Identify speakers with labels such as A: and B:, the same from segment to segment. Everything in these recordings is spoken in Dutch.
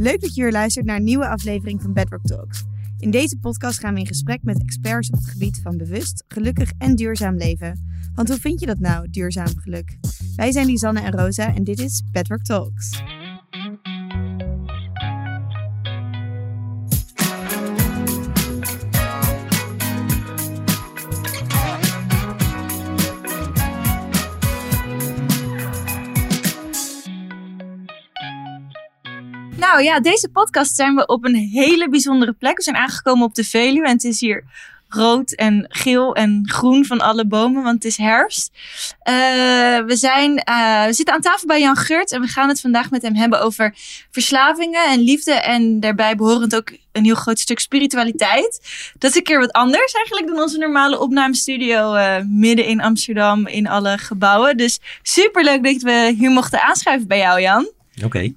A: Leuk dat je weer luistert naar een nieuwe aflevering van Bedrock Talks. In deze podcast gaan we in gesprek met experts op het gebied van bewust, gelukkig en duurzaam leven. Want hoe vind je dat nou, duurzaam geluk? Wij zijn Lisanne en Rosa en dit is Bedrock Talks. Nou ja, deze podcast zijn we op een hele bijzondere plek. We zijn aangekomen op de Veluwe en het is hier rood en geel en groen van alle bomen, want het is herfst. Uh, we, zijn, uh, we zitten aan tafel bij Jan Geurt en we gaan het vandaag met hem hebben over verslavingen en liefde en daarbij behorend ook een heel groot stuk spiritualiteit. Dat is een keer wat anders eigenlijk dan onze normale opnamestudio uh, midden in Amsterdam in alle gebouwen. Dus super leuk dat we hier mochten aanschuiven bij jou, Jan.
B: Oké.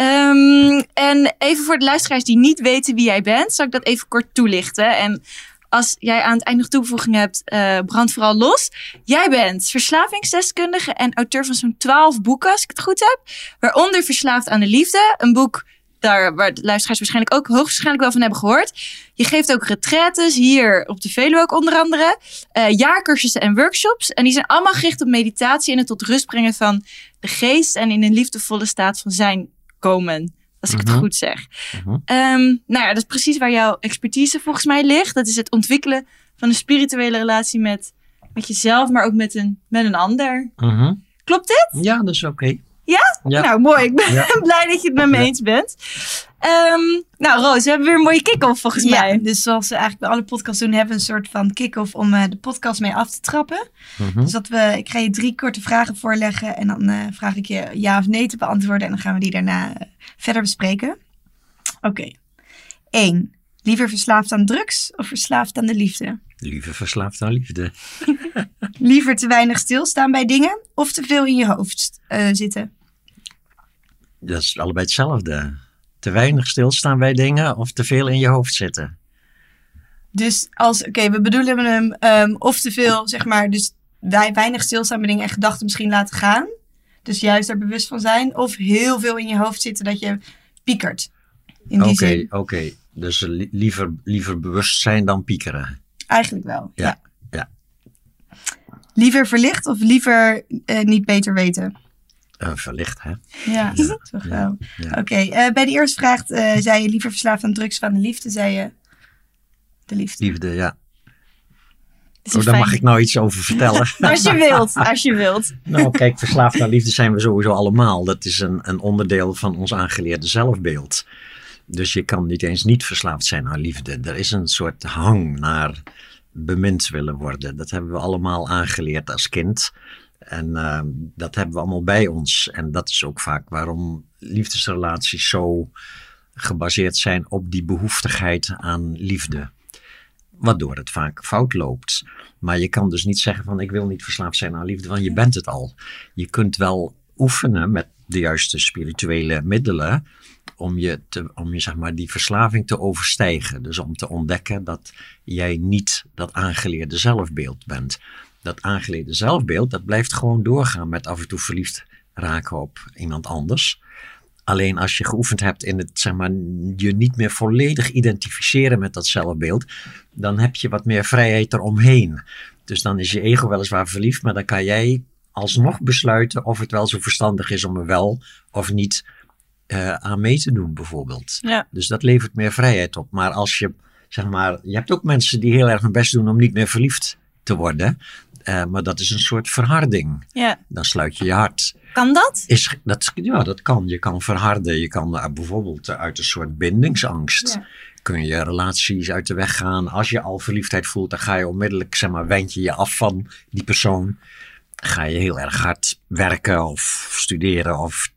A: Um, en even voor de luisteraars die niet weten wie jij bent, zal ik dat even kort toelichten. En als jij aan het eind nog toevoeging hebt, uh, brand vooral los. Jij bent verslavingsdeskundige en auteur van zo'n twaalf boeken, als ik het goed heb. Waaronder Verslaafd aan de Liefde. Een boek daar waar de luisteraars waarschijnlijk ook hoogstwaarschijnlijk wel van hebben gehoord. Je geeft ook retraites hier op de Veluwe ook onder andere. Uh, jaarcursussen en workshops. En die zijn allemaal gericht op meditatie en het tot rust brengen van de geest. En in een liefdevolle staat van zijn komen. Als ik het goed zeg. Um, nou ja, dat is precies waar jouw expertise volgens mij ligt. Dat is het ontwikkelen van een spirituele relatie met, met jezelf, maar ook met een, met een ander. Klopt dit?
B: Ja, dat is oké.
A: Ja? ja? Nou, mooi. Ik ben blij dat je het met me eens bent. Um, nou, Roos, we hebben weer een mooie kick-off volgens
C: ja,
A: mij.
C: Dus zoals we eigenlijk bij alle podcasts doen, hebben we een soort van kick-off om uh, de podcast mee af te trappen.
B: Mhm.
C: Dus dat we, ik ga je drie korte vragen voorleggen en dan uh, vraag ik je ja of nee te beantwoorden. En dan gaan we die daarna uh, verder bespreken. Oké. Okay. Eén. Liever verslaafd aan drugs of verslaafd aan de liefde?
B: Liever verslaafd aan liefde.
C: Liever te weinig stilstaan bij dingen of te veel in je hoofd zitten?
B: Dat is allebei hetzelfde te weinig stilstaan bij dingen of te veel in je hoofd zitten.
C: Dus als, oké, we bedoelen hem um, of te veel, zeg maar, dus wij weinig stilstaan bij dingen en gedachten misschien laten gaan. Dus juist er bewust van zijn. Of heel veel in je hoofd zitten dat je piekert.
B: Oké, oké. Okay. Dus liever, liever bewust zijn dan piekeren.
C: Eigenlijk wel.
B: Ja, ja. ja.
C: Liever verlicht of liever uh, niet beter weten?
B: Uh, verlicht, hè?
C: Ja, ja. toch wel. Ja. Oké, okay. uh, bij de eerste vraag uh, zei je liever verslaafd aan drugs van de liefde, zei je de liefde.
B: Liefde, ja. Oh, daar mag ik nou iets over vertellen.
A: als je wilt, als je wilt.
B: nou, kijk, verslaafd aan liefde zijn we sowieso allemaal. Dat is een, een onderdeel van ons aangeleerde zelfbeeld. Dus je kan niet eens niet verslaafd zijn aan liefde. Er is een soort hang naar bemind willen worden. Dat hebben we allemaal aangeleerd als kind. En uh, dat hebben we allemaal bij ons. En dat is ook vaak waarom liefdesrelaties zo gebaseerd zijn op die behoeftigheid aan liefde. Waardoor het vaak fout loopt. Maar je kan dus niet zeggen van ik wil niet verslaafd zijn aan liefde, want je bent het al. Je kunt wel oefenen met de juiste spirituele middelen om je, om je zeg maar, die verslaving te overstijgen. Dus om te ontdekken dat jij niet dat aangeleerde zelfbeeld bent dat aangeleerde zelfbeeld, dat blijft gewoon doorgaan met af en toe verliefd raken op iemand anders. Alleen als je geoefend hebt in het, zeg maar, je niet meer volledig identificeren met dat zelfbeeld, dan heb je wat meer vrijheid eromheen. Dus dan is je ego weliswaar verliefd, maar dan kan jij alsnog besluiten of het wel zo verstandig is om er wel of niet uh, aan mee te doen, bijvoorbeeld.
A: Ja.
B: Dus dat levert meer vrijheid op. Maar als je, zeg maar, je hebt ook mensen die heel erg hun best doen om niet meer verliefd te worden. Uh, maar dat is een soort verharding.
A: Ja.
B: Dan sluit je je hart.
A: Kan dat?
B: Is, dat? Ja, dat kan. Je kan verharden. Je kan uh, bijvoorbeeld uit een soort bindingsangst.
C: Ja.
B: Kun je relaties uit de weg gaan. Als je al verliefdheid voelt, dan ga je onmiddellijk, zeg maar, wend je je af van die persoon. Ga je heel erg hard werken of studeren of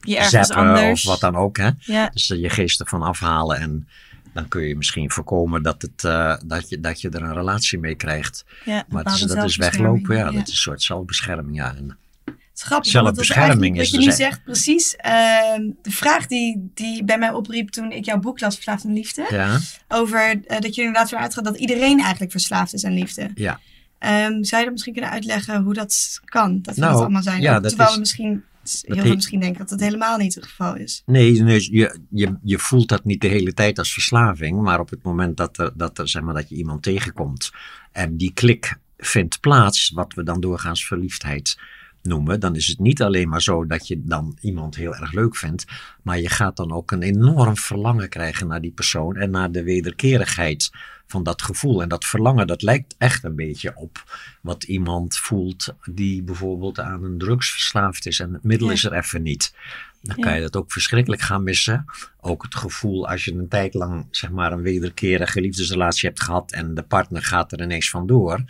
A: je ergens
B: zappen
A: anders.
B: of wat dan ook. Hè?
A: Ja.
B: Dus je geest ervan afhalen en dan kun je misschien voorkomen dat, het, uh, dat, je, dat je er een relatie mee krijgt.
A: Ja,
B: maar het is, dat is weglopen, ja, ja, dat is een soort zelfbescherming. Ja. En
C: het is grappig,
B: zelfbescherming
C: is
B: dus
C: wat je nu zegt, precies uh, de vraag die, die bij mij opriep toen ik jouw boek las, Verslaafd aan Liefde.
B: Ja.
C: Over uh, dat je er inderdaad van uitgaat dat iedereen eigenlijk verslaafd is aan liefde.
B: Ja.
C: Um, zou je dat misschien kunnen uitleggen hoe dat kan? Dat we
B: nou,
C: dat allemaal zijn.
B: Ja, dat
C: terwijl
B: is,
C: we misschien Dus
B: Dat
C: heel
B: he-
C: veel misschien denken dat het helemaal niet het geval is.
B: Nee, nee je, je, je voelt dat niet de hele tijd als verslaving. Maar op het moment dat, er, dat, er, zeg maar, dat je iemand tegenkomt en die klik vindt plaats, wat we dan doorgaans verliefdheid noemen, dan is het niet alleen maar zo dat je dan iemand heel erg leuk vindt, maar je gaat dan ook een enorm verlangen krijgen naar die persoon en naar de wederkerigheid van dat gevoel. En dat verlangen, dat lijkt echt een beetje op wat iemand voelt die bijvoorbeeld aan een drugs verslaafd is en het middel
A: Ja.
B: is er even niet. Dan
A: Ja.
B: kan je dat ook verschrikkelijk gaan missen. Ook het gevoel als je een tijd lang zeg maar een wederkerige liefdesrelatie hebt gehad en de partner gaat er ineens vandoor.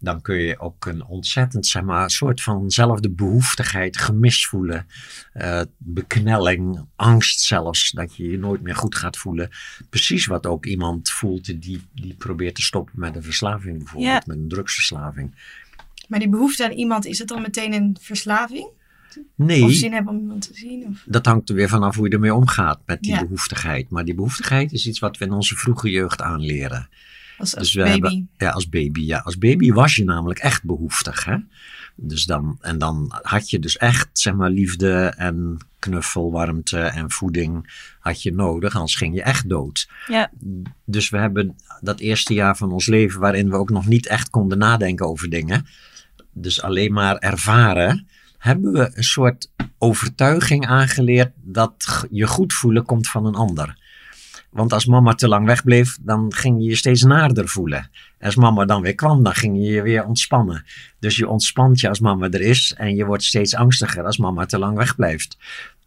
B: Dan kun je ook een ontzettend, zeg maar, soort vanzelfde behoeftigheid, gemis voelen. eh, beknelling, angst zelfs, dat je je nooit meer goed gaat voelen. Precies wat ook iemand voelt die, die probeert te stoppen met een verslaving bijvoorbeeld,
A: Ja.
B: met een drugsverslaving.
C: Maar die behoefte aan iemand, is het dan meteen een verslaving?
B: Nee.
C: Of zin hebben om iemand te zien? Of...
B: Dat hangt er weer vanaf hoe je ermee omgaat met die
C: Ja.
B: behoeftigheid. Maar die behoeftigheid is iets wat we in onze vroege jeugd aanleren.
C: Als, als
B: Dus
C: baby.
B: hebben- Ja, als baby. Ja, als baby was je namelijk echt behoeftig. Hè? Dus dan, en dan had je dus echt, zeg maar, liefde en knuffel, warmte en voeding had je nodig. Anders ging je echt dood.
A: Ja.
B: Dus we hebben dat eerste jaar van ons leven waarin we ook nog niet echt konden nadenken over dingen. Dus alleen maar ervaren. Hebben we een soort overtuiging aangeleerd dat je goed voelen komt van een ander. Want als mama te lang wegbleef, dan ging je je steeds naarder voelen. Als mama dan weer kwam, dan ging je je weer ontspannen. Dus je ontspant je als mama er is en je wordt steeds angstiger als mama te lang wegblijft.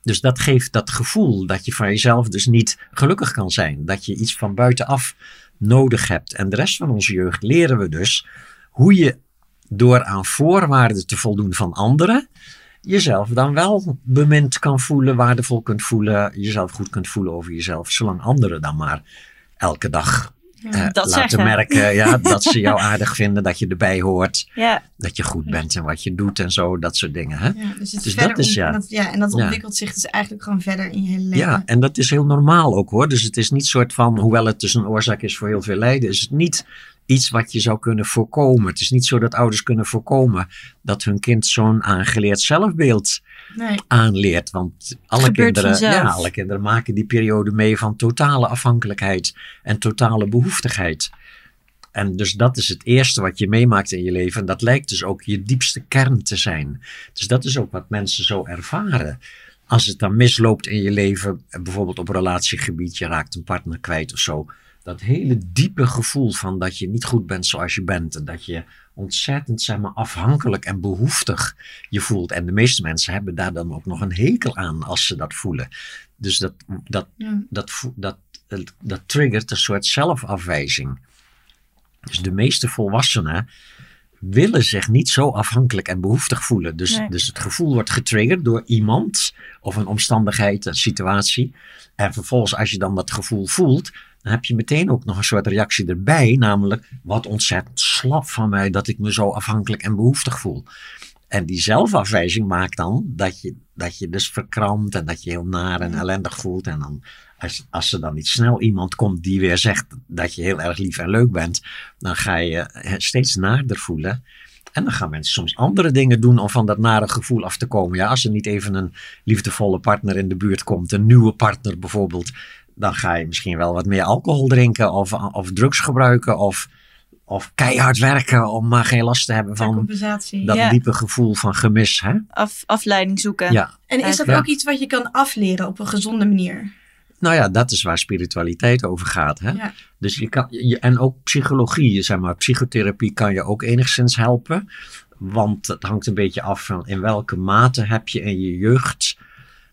B: Dus dat geeft dat gevoel dat je van jezelf dus niet gelukkig kan zijn. Dat je iets van buitenaf nodig hebt. En de rest van onze jeugd leren we dus hoe je door aan voorwaarden te voldoen van anderen, jezelf dan wel bemind kan voelen, waardevol kunt voelen, jezelf goed kunt voelen over jezelf, zolang anderen dan maar elke dag eh,
A: dat
B: laten
A: zeggen.
B: merken ja, dat ze jou aardig vinden, dat je erbij hoort,
A: Ja,
B: dat je goed bent in wat je doet en zo, dat soort dingen. Hè?
C: Ja, dus het
B: Dus
C: verder
B: dat is, ja.
C: en dat, ja, en dat
B: Ja.
C: ontwikkelt zich dus eigenlijk gewoon verder in je hele leven.
B: Ja, en dat is heel normaal ook hoor. Dus het is niet soort van, hoewel het dus een oorzaak is voor heel veel lijden, is het niet iets wat je zou kunnen voorkomen. Het is niet zo dat ouders kunnen voorkomen dat hun kind zo'n aangeleerd zelfbeeld
C: Nee.
B: aanleert. Want alle kinderen, ja, alle kinderen maken die periode mee van totale afhankelijkheid en totale behoeftigheid. En dus dat is het eerste wat je meemaakt in je leven. En dat lijkt dus ook je diepste kern te zijn. Dus dat is ook wat mensen zo ervaren. Als het dan misloopt in je leven, bijvoorbeeld op relatiegebied, je raakt een partner kwijt of zo. Dat hele diepe gevoel van dat je niet goed bent zoals je bent. En dat je ontzettend zeg maar, afhankelijk en behoeftig je voelt. En de meeste mensen hebben daar dan ook nog een hekel aan als ze dat voelen. Dus dat, dat,
C: Ja.
B: dat, dat, dat, dat triggert een soort zelfafwijzing. Dus de meeste volwassenen willen zich niet zo afhankelijk en behoeftig voelen. Dus,
A: Nee.
B: dus het gevoel wordt getriggerd door iemand of een omstandigheid, een situatie. En vervolgens, als je dan dat gevoel voelt, dan heb je meteen ook nog een soort reactie erbij. Namelijk, wat ontzettend slap van mij dat ik me zo afhankelijk en behoeftig voel. En die zelfafwijzing maakt dan dat je, dat je dus verkrampt en dat je heel naar en ellendig voelt. En dan, als, als er dan niet snel iemand komt die weer zegt dat je heel erg lief en leuk bent, dan ga je eh, steeds naarder voelen. En dan gaan mensen soms andere dingen doen om van dat nare gevoel af te komen. Ja, als er niet even een liefdevolle partner in de buurt komt, een nieuwe partner bijvoorbeeld, dan ga je misschien wel wat meer alcohol drinken of, of drugs gebruiken of, of keihard werken om maar geen last te hebben van
C: compensatie.
B: dat
A: Ja.
B: diepe gevoel van gemis. Hè?
A: af, afleiding zoeken.
B: Ja,
C: En is dat
B: Ja.
C: ook iets wat je kan afleren op een gezonde manier?
B: nou ja, dat is waar spiritualiteit over gaat. Hè?
C: Ja.
B: Dus je kan, je, en ook psychologie, zeg maar, psychotherapie kan je ook enigszins helpen. Want het hangt een beetje af van in welke mate heb je in je jeugd,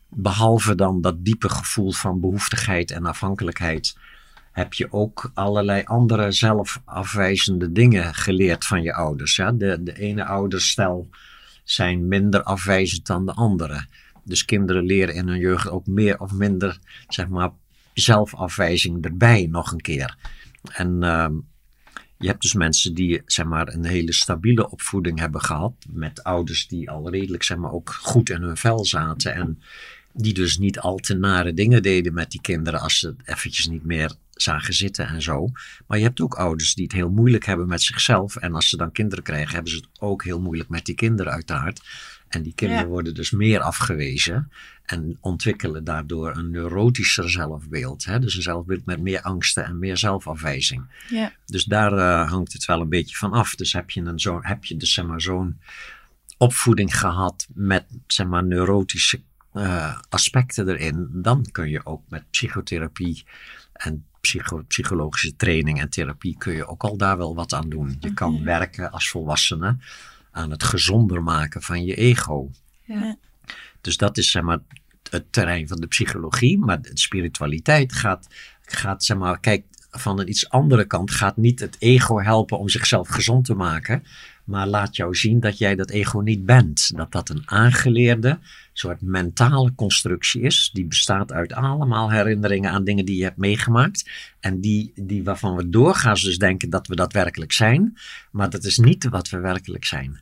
B: behalve dan dat diepe gevoel van behoeftigheid en afhankelijkheid, heb je ook allerlei andere zelfafwijzende dingen geleerd van je ouders. Ja? De, de ene ouderstel zijn minder afwijzend dan de andere. Dus kinderen leren in hun jeugd ook meer of minder, zeg maar, zelfafwijzing erbij nog een keer. En ehm, je hebt dus mensen die zeg maar, een hele stabiele opvoeding hebben gehad. Met ouders die al redelijk zeg maar, ook goed in hun vel zaten. En die dus niet al te nare dingen deden met die kinderen als ze het eventjes niet meer zagen zitten en zo. Maar je hebt ook ouders die het heel moeilijk hebben met zichzelf. En als ze dan kinderen krijgen, hebben ze het ook heel moeilijk met die kinderen uiteraard. En die kinderen
C: Ja.
B: worden dus meer afgewezen en ontwikkelen daardoor een neurotischer zelfbeeld. Hè? Dus een zelfbeeld met meer angsten en meer zelfafwijzing.
A: Ja.
B: Dus daar eh, hangt het wel een beetje van af. Dus heb je, een zo, heb je dus zeg maar, zo'n opvoeding gehad met zeg maar, neurotische eh, aspecten erin, dan kun je ook met psychotherapie en psycho- psychologische training en therapie kun je ook al daar wel wat aan doen. Je kan
A: Mhm.
B: werken als volwassene aan het gezonder maken van je ego.
C: Ja.
B: Dus dat is zeg maar het terrein van de psychologie, maar de spiritualiteit gaat, gaat zeg maar, kijk, van een iets andere kant gaat niet het ego helpen om zichzelf gezond te maken, maar laat jou zien dat jij dat ego niet bent. Dat dat een aangeleerde soort mentale constructie is, die bestaat uit allemaal herinneringen aan dingen die je hebt meegemaakt en die, die waarvan we doorgaans dus denken dat we dat werkelijk zijn, maar dat is niet wat we werkelijk zijn.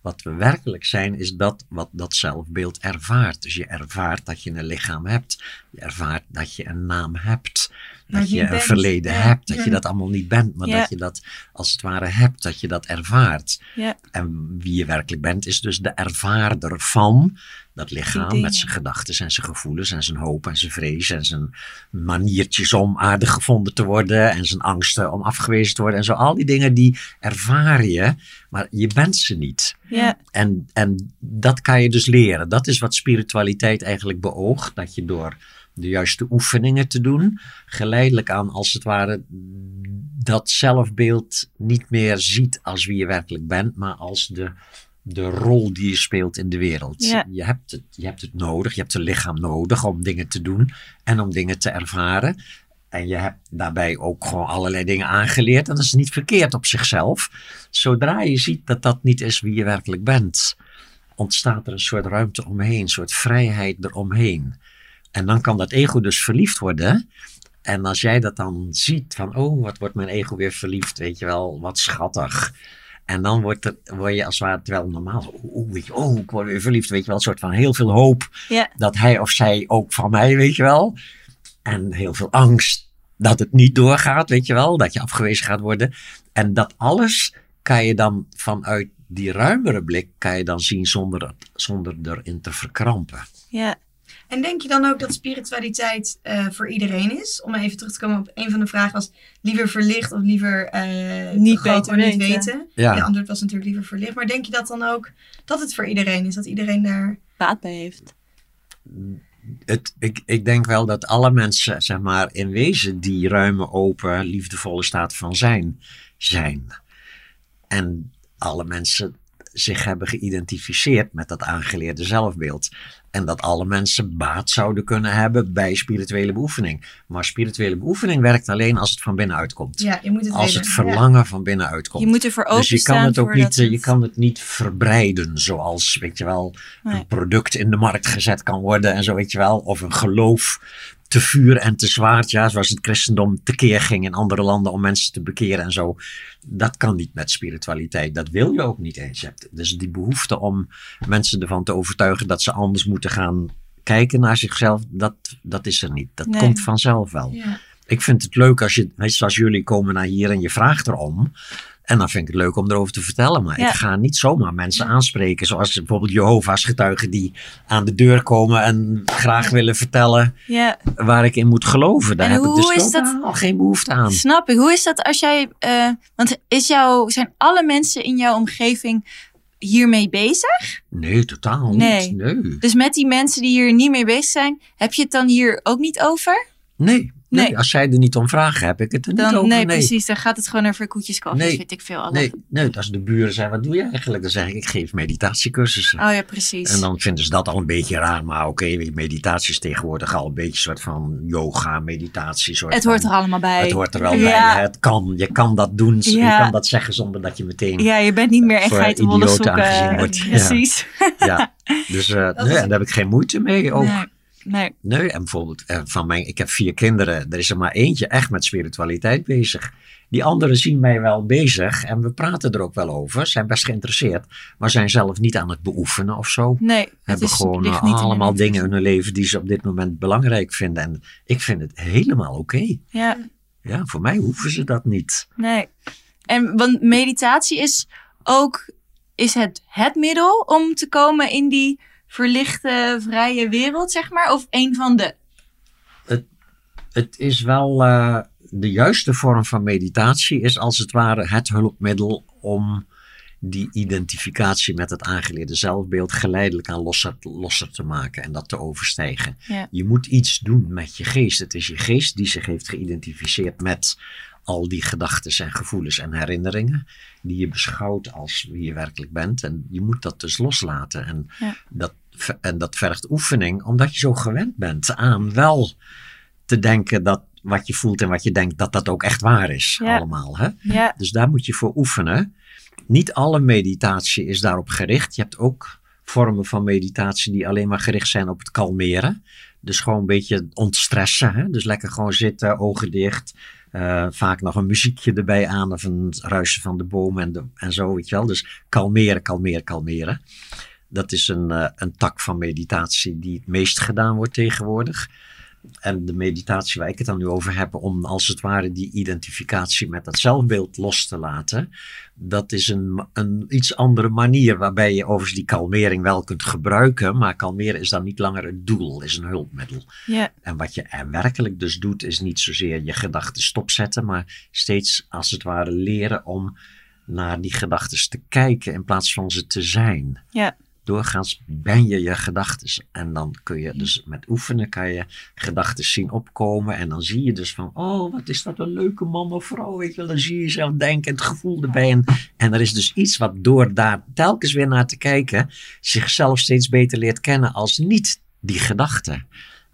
B: Wat we werkelijk zijn, is dat wat dat zelfbeeld ervaart. Dus je ervaart dat je een lichaam hebt. Je ervaart dat je een naam hebt. Dat je een
C: bent.
B: verleden
C: Ja.
B: hebt. Dat je dat allemaal niet bent, maar
A: Ja.
B: dat je dat als het ware hebt. Dat je dat ervaart.
A: Ja.
B: En wie je werkelijk bent, is dus de ervaarder van dat lichaam. Met zijn gedachten en zijn gevoelens en zijn hoop en zijn vrees. En zijn maniertjes om aardig gevonden te worden. En zijn angsten om afgewezen te worden. En zo al die dingen die ervaar je, maar je bent ze niet.
A: Ja.
B: En, en dat kan je dus leren. Dat is wat spiritualiteit eigenlijk beoogt. Dat je door de juiste oefeningen te doen, geleidelijk aan als het ware dat zelfbeeld niet meer ziet als wie je werkelijk bent, maar als de, de rol die je speelt in de wereld.
A: Ja.
B: Je, hebt het, je hebt het nodig, je hebt een lichaam nodig om dingen te doen en om dingen te ervaren. En je hebt daarbij ook gewoon allerlei dingen aangeleerd. En dat is niet verkeerd op zichzelf. Zodra je ziet dat dat niet is wie je werkelijk bent, ontstaat er een soort ruimte omheen, een soort vrijheid eromheen. En dan kan dat ego dus verliefd worden. En als jij dat dan ziet, van oh, wat wordt mijn ego weer verliefd, weet je wel, wat schattig. En dan wordt word je als het ware, terwijl normaal, oh, weet je, oh, ik word weer verliefd, weet je wel, een soort van heel veel hoop
A: Ja.
B: dat hij of zij ook van mij, weet je wel. En heel veel angst dat het niet doorgaat, weet je wel, dat je afgewezen gaat worden. En dat alles kan je dan vanuit die ruimere blik, kan je dan zien zonder, zonder erin te verkrampen.
A: Ja.
C: En denk je dan ook dat spiritualiteit eh, voor iedereen is? Om even terug te komen op een van de vragen was liever verlicht of liever eh,
A: Niet beter
C: niet
A: weten.
C: weten?
B: Ja.
C: Je antwoord was natuurlijk liever verlicht. Maar denk je dat dan ook dat het voor iedereen is? Dat iedereen daar...
A: Baat bij heeft.
B: het, ik, ik denk wel dat alle mensen, zeg maar, in wezen die ruime, open, liefdevolle staat van zijn, zijn. En alle mensen zich hebben geïdentificeerd met dat aangeleerde zelfbeeld. En dat alle mensen baat zouden kunnen hebben bij spirituele beoefening. Maar spirituele beoefening werkt alleen als het van binnenuit komt.
C: Ja, je moet het
B: Als het verlangen van binnenuit komt.
A: Je moet ervoor
B: Dus je
A: openstaan.
B: kan het ook niet, eh, je kan het niet verbreiden zoals, weet je wel,
A: Nee.
B: een product in de markt gezet kan worden en zo, weet je wel. Of een geloof te vuur en te zwaard, ja, zoals het christendom tekeer ging in andere landen om mensen te bekeren en zo. Dat kan niet met spiritualiteit. Dat wil je ook niet eens. Dus die behoefte om mensen ervan te overtuigen dat ze anders moeten gaan kijken naar zichzelf, dat, dat is er niet. Dat
A: Nee.
B: komt vanzelf wel.
C: Ja.
B: Ik vind het leuk als je, zoals jullie komen naar hier en je vraagt erom. En dan vind ik het leuk om erover te vertellen. Maar
A: Ja.
B: ik ga niet zomaar mensen aanspreken. Zoals bijvoorbeeld Jehovah's getuigen die aan de deur komen en graag willen vertellen
A: Ja,
B: waar ik in moet geloven. Daar
A: En
B: heb
A: hoe
B: ik dus
A: is dat-
B: totaal geen behoefte aan.
A: snap ik. Hoe is dat als jij. eh, want is jouw, zijn alle mensen in jouw omgeving hiermee bezig?
B: Nee, totaal
A: Nee.
B: niet. Nee.
A: Dus met die mensen die hier niet mee bezig zijn, heb je het dan hier ook niet over?
B: Nee. Nee.
A: Nee.
B: Als zij er niet om vragen, heb ik het er niet
A: Dan,
B: over.
A: nee,
B: nee.
A: precies. Dan gaat het gewoon over koetjes,
B: Nee.
A: weet ik veel.
B: Nee, nee, als de buren zijn, wat doe je eigenlijk? Dan zeg ik, ik geef meditatiecursussen.
A: Oh ja, precies.
B: En dan vinden ze dat al een beetje raar. Maar oké, je, meditatie is tegenwoordig al een beetje een soort van yoga, meditatie. Soort
A: het hoort
B: van-
A: er allemaal bij.
B: Het hoort er wel
A: Ja.
B: bij. Het kan, je kan dat doen. Je kan dat zeggen zonder dat je meteen...
A: Ja, je bent niet meer echt geitenwolle
B: idioten aangezien wordt. Ja.
A: Precies.
B: Ja. Dus eh, nee, en daar heb ik geen moeite mee ook.
A: Nee, nee.
B: En bijvoorbeeld eh, van mijn, ik heb vier kinderen. Er is er maar eentje echt met spiritualiteit bezig. Die anderen zien mij wel bezig en we praten er ook wel over. Zijn best geïnteresseerd, maar zijn zelf niet aan het beoefenen of zo.
A: Nee,
B: hebben
A: is,
B: gewoon eh,
A: in
B: allemaal dingen in hun leven die ze op dit moment belangrijk vinden. En ik vind het helemaal oké.
A: Ja,
B: Ja, voor mij hoeven ze dat niet.
A: nee. En want meditatie is ook is het het middel om te komen in die verlichte, vrije wereld, zeg maar? Of een van de?
B: Het is wel eh, de juiste vorm van meditatie, is als het ware het hulpmiddel om die identificatie met het aangeleerde zelfbeeld geleidelijk aan losser, losser te maken en dat te overstijgen.
A: Ja.
B: Je moet iets doen met je geest. Het is je geest die zich heeft geïdentificeerd met al die gedachten en gevoelens en herinneringen die je beschouwt als wie je werkelijk bent. En je moet dat dus loslaten. En,
A: Ja.
B: dat, en dat vergt oefening, omdat je zo gewend bent aan wel te denken dat wat je voelt en wat je denkt, dat dat ook echt waar is.
A: Ja.
B: Allemaal. Hè?
A: Ja,
B: Dus daar moet je voor oefenen. Niet alle meditatie is daarop gericht. Je hebt ook vormen van meditatie die alleen maar gericht zijn op het kalmeren. Dus gewoon een beetje ontstressen. Hè? Dus lekker gewoon zitten, ogen dicht. Eh, vaak nog een muziekje erbij aan of een ruisen van de bomen en, en zo, weet je wel. Dus kalmeren, kalmeren, kalmeren. Dat is een, eh, een tak van meditatie die het meest gedaan wordt tegenwoordig. En de meditatie waar ik het dan nu over heb, om als het ware die identificatie met dat zelfbeeld los te laten, dat is een, een iets andere manier waarbij je overigens die kalmering wel kunt gebruiken, maar kalmeren is dan niet langer het doel, is een hulpmiddel.
A: ja,
B: En wat je er werkelijk dus doet, is niet zozeer je gedachten stopzetten, maar steeds als het ware leren om naar die gedachten te kijken in plaats van ze te zijn.
A: ja,
B: Doorgaans ben je je gedachten. En dan kun je dus met oefenen kan je gedachten zien opkomen. En dan zie je dus van, oh, wat is dat een leuke man of vrouw. Weet je wel. Dan zie je jezelf denken, het gevoel erbij. En, en er is dus iets wat door daar telkens weer naar te kijken, zichzelf steeds beter leert kennen als niet die gedachte.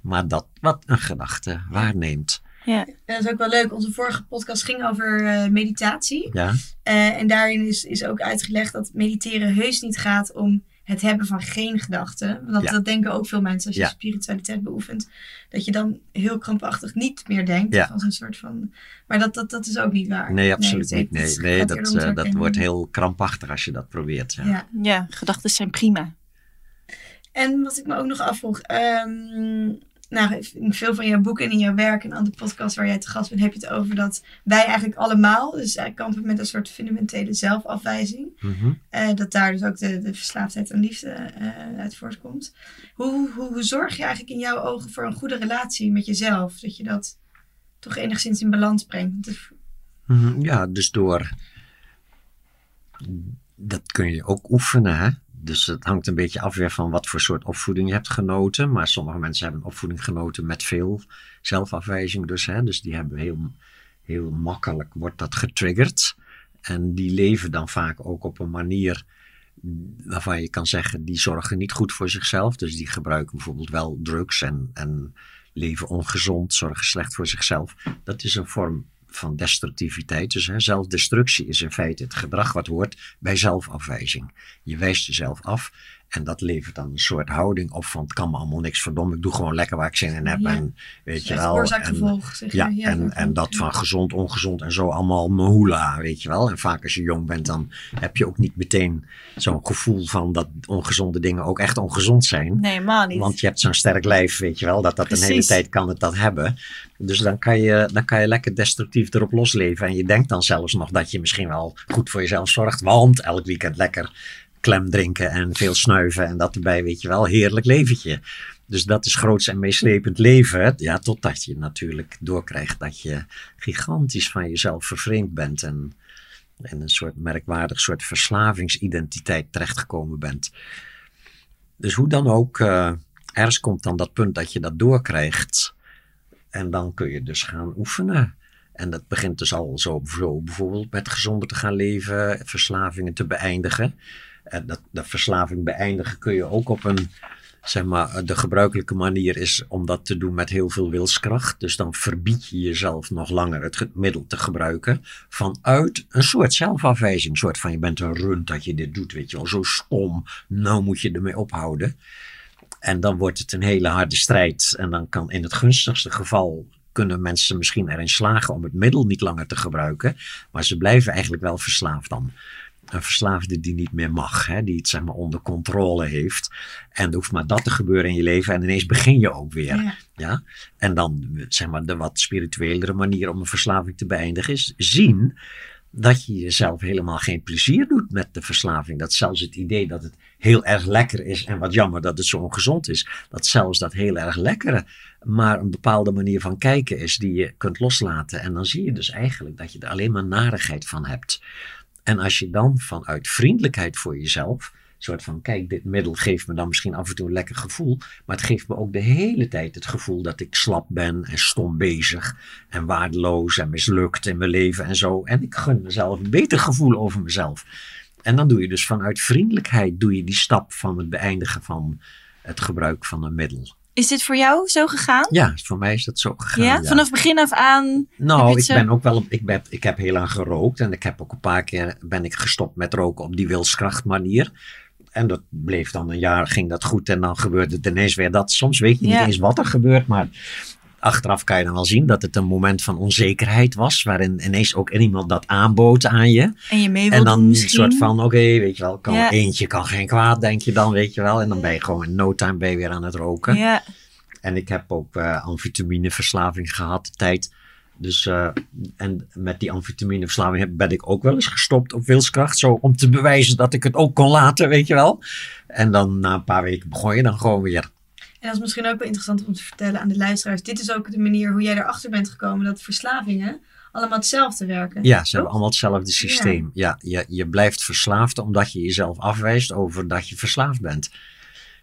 B: Maar dat wat een gedachte waarneemt.
A: ja,
C: En dat is ook wel leuk. Onze vorige podcast ging over eh, meditatie.
B: Ja,
C: Eh, en daarin is, is ook uitgelegd dat mediteren heus niet gaat om het hebben van geen gedachten. Want dat,
B: Ja.
C: dat denken ook veel mensen als je
B: Ja.
C: spiritualiteit beoefent. Dat je dan heel krampachtig niet meer denkt.
B: Ja.
C: Als een soort van... Maar dat, dat, dat is ook niet waar.
B: nee, absoluut niet. Nee, nee dat, eh, dat
C: herkennen.
B: wordt heel krampachtig als je dat probeert. Ja.
C: Ja.
A: ja. Gedachten zijn prima.
C: En wat ik me ook nog afvroeg. ehm, nou, in veel van jouw boeken en in jouw werk en andere podcasts waar jij te gast bent, heb je het over dat wij eigenlijk allemaal, dus wij kampen met een soort fundamentele zelfafwijzing.
B: Mhm.
C: Eh, dat daar dus ook de, de verslaafdheid aan liefde eh, uit voortkomt. Hoe, hoe, hoe zorg je eigenlijk in jouw ogen voor een goede relatie met jezelf? Dat je dat toch enigszins in balans brengt.
B: Mhm, Ja, dus door. Dat kun je ook oefenen, hè? Dus het hangt een beetje af weer van wat voor soort opvoeding je hebt genoten. Maar sommige mensen hebben opvoeding genoten met veel zelfafwijzing, dus, hè? Dus die hebben heel, heel makkelijk, wordt dat getriggerd. En die leven dan vaak ook op een manier waarvan je kan zeggen, die zorgen niet goed voor zichzelf. Dus die gebruiken bijvoorbeeld wel drugs en, en leven ongezond, zorgen slecht voor zichzelf. Dat is een vorm van destructiviteit. Dus zelfdestructie is in feite het gedrag wat hoort bij zelfafwijzing. Je wijst jezelf af en dat levert dan een soort houding op van het kan me allemaal niks verdommen. Ik doe gewoon lekker waar ik zin in heb
C: Ja.
B: en weet je wel. En,
C: zeg
B: ja, en, en dat van gezond, ongezond en zo allemaal mahula, weet je wel. En vaak als je jong bent, dan heb je ook niet meteen zo'n gevoel van dat ongezonde dingen ook echt ongezond zijn.
A: Nee, helemaal niet.
B: Want je hebt zo'n sterk lijf, weet je wel, dat dat een hele tijd kan het dat hebben. Dus dan kan, je, dan kan je lekker destructief erop losleven. En je denkt dan zelfs nog dat je misschien wel goed voor jezelf zorgt. Want elk weekend lekker klem drinken en veel snuiven en dat erbij, weet je wel, heerlijk leventje. Dus dat is groots en meeslepend leven. Ja, totdat je natuurlijk doorkrijgt dat je gigantisch van jezelf vervreemd bent. En in een soort merkwaardig soort verslavingsidentiteit terechtgekomen bent. Dus hoe dan ook, eh, ergens komt dan dat punt dat je dat doorkrijgt. En dan kun je dus gaan oefenen. En dat begint dus al zo bijvoorbeeld met gezonder te gaan leven, verslavingen te beëindigen. En dat, verslaving beëindigen kun je ook op een, zeg maar, de gebruikelijke manier is om dat te doen met heel veel wilskracht. Dus dan verbied je jezelf nog langer het middel te gebruiken vanuit een soort zelfafwijzing. Een soort van je bent een rund dat je dit doet, weet je wel, zo stom. Nou moet je ermee ophouden. En dan wordt het een hele harde strijd. En dan kan in het gunstigste geval kunnen mensen misschien erin slagen om het middel niet langer te gebruiken. Maar ze blijven eigenlijk wel verslaafd dan. Een verslaafde die niet meer mag, hè, die het zeg maar onder controle heeft. En er hoeft maar dat te gebeuren in je leven en ineens begin je ook weer.
C: Ja.
B: Ja? En dan zeg maar de wat spirituelere manier om een verslaving te beëindigen is zien dat je jezelf helemaal geen plezier doet met de verslaving. Dat zelfs het idee dat het heel erg lekker is en wat jammer dat het zo ongezond is, dat zelfs dat heel erg lekkere maar een bepaalde manier van kijken is die je kunt loslaten. En dan zie je dus eigenlijk dat je er alleen maar narigheid van hebt. En als je dan vanuit vriendelijkheid voor jezelf soort van, kijk, dit middel geeft me dan misschien af en toe een lekker gevoel. Maar het geeft me ook de hele tijd het gevoel dat ik slap ben en stom bezig. En waardeloos en mislukt in mijn leven en zo. En ik gun mezelf een beter gevoel over mezelf. En dan doe je dus vanuit vriendelijkheid doe je die stap van het beëindigen van het gebruik van een middel.
A: Is dit voor jou zo gegaan?
B: Ja, voor mij is dat zo gegaan.
A: Ja, vanaf begin af aan.
B: Nou, ik
A: zo-
B: ben ook wel, ik, ben, ik heb heel lang gerookt en ik heb ook een paar keer ben ik gestopt met roken op die wilskracht manier. En dat bleef dan een jaar, ging dat goed en dan gebeurde het ineens weer dat. Soms weet je
A: Ja.
B: niet eens wat er gebeurt, maar achteraf kan je dan wel zien dat het een moment van onzekerheid was, waarin ineens ook iemand dat aanbood aan je.
A: En je mee
B: En dan een soort van, oké, weet je wel, kan,
A: Ja.
B: eentje kan geen kwaad, denk je dan, weet je wel. En dan ben je gewoon in no time ben je weer aan het roken.
A: Ja,
B: En ik heb ook eh amfetamineverslaving gehad, de tijd. Dus, eh, en met die amfetamineverslaving ben ik ook wel eens gestopt op wilskracht. Zo om te bewijzen dat ik het ook kon laten, weet je wel. En dan na een paar weken begon je dan gewoon weer.
C: En dat is misschien ook wel interessant om te vertellen aan de luisteraars. Dit is ook de manier hoe jij erachter bent gekomen dat verslavingen allemaal hetzelfde werken.
B: Ja, ze
C: Toch?
B: hebben allemaal hetzelfde systeem. Ja, je, je blijft verslaafd omdat je jezelf afwijst over dat je verslaafd bent.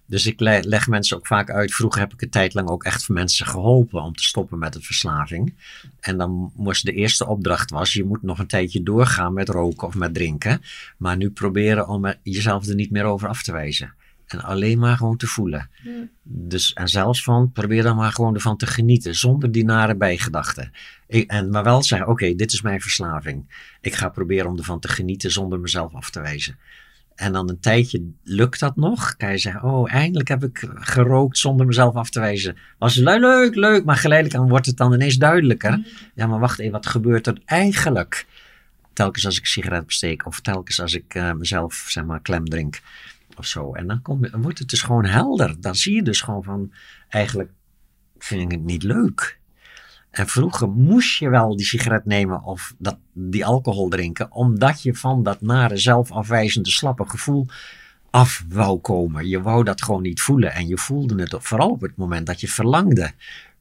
B: Dus ik le- leg mensen ook vaak uit. Vroeger heb ik een tijd lang ook echt voor mensen geholpen om te stoppen met de verslaving. En dan moest de eerste opdracht was, je moet nog een tijdje doorgaan met roken of met drinken. Maar nu proberen om er jezelf er niet meer over af te wijzen. En alleen maar gewoon te voelen.
C: Ja.
B: Dus, en zelfs van, probeer dan maar gewoon ervan te genieten, zonder die nare bijgedachten. Ik, en, maar wel zeggen, oké, dit is mijn verslaving. Ik ga proberen om ervan te genieten zonder mezelf af te wijzen. En dan een tijdje lukt dat nog. Kan je zeggen, oh, eindelijk heb ik gerookt zonder mezelf af te wijzen. Was leuk, leuk. Maar geleidelijk aan wordt het dan ineens duidelijker. Ja, maar wacht even, wat gebeurt er eigenlijk? Telkens als ik sigaret besteek of telkens als ik eh, mezelf, zeg maar, klem drink En dan, wordt het dus gewoon helder. Dan zie je dus gewoon van, eigenlijk vind ik het niet leuk. En vroeger moest je wel die sigaret nemen of dat, die alcohol drinken, omdat je van dat nare zelfafwijzende slappe gevoel af wou komen. Je wou dat gewoon niet voelen en je voelde het vooral op het moment dat je verlangde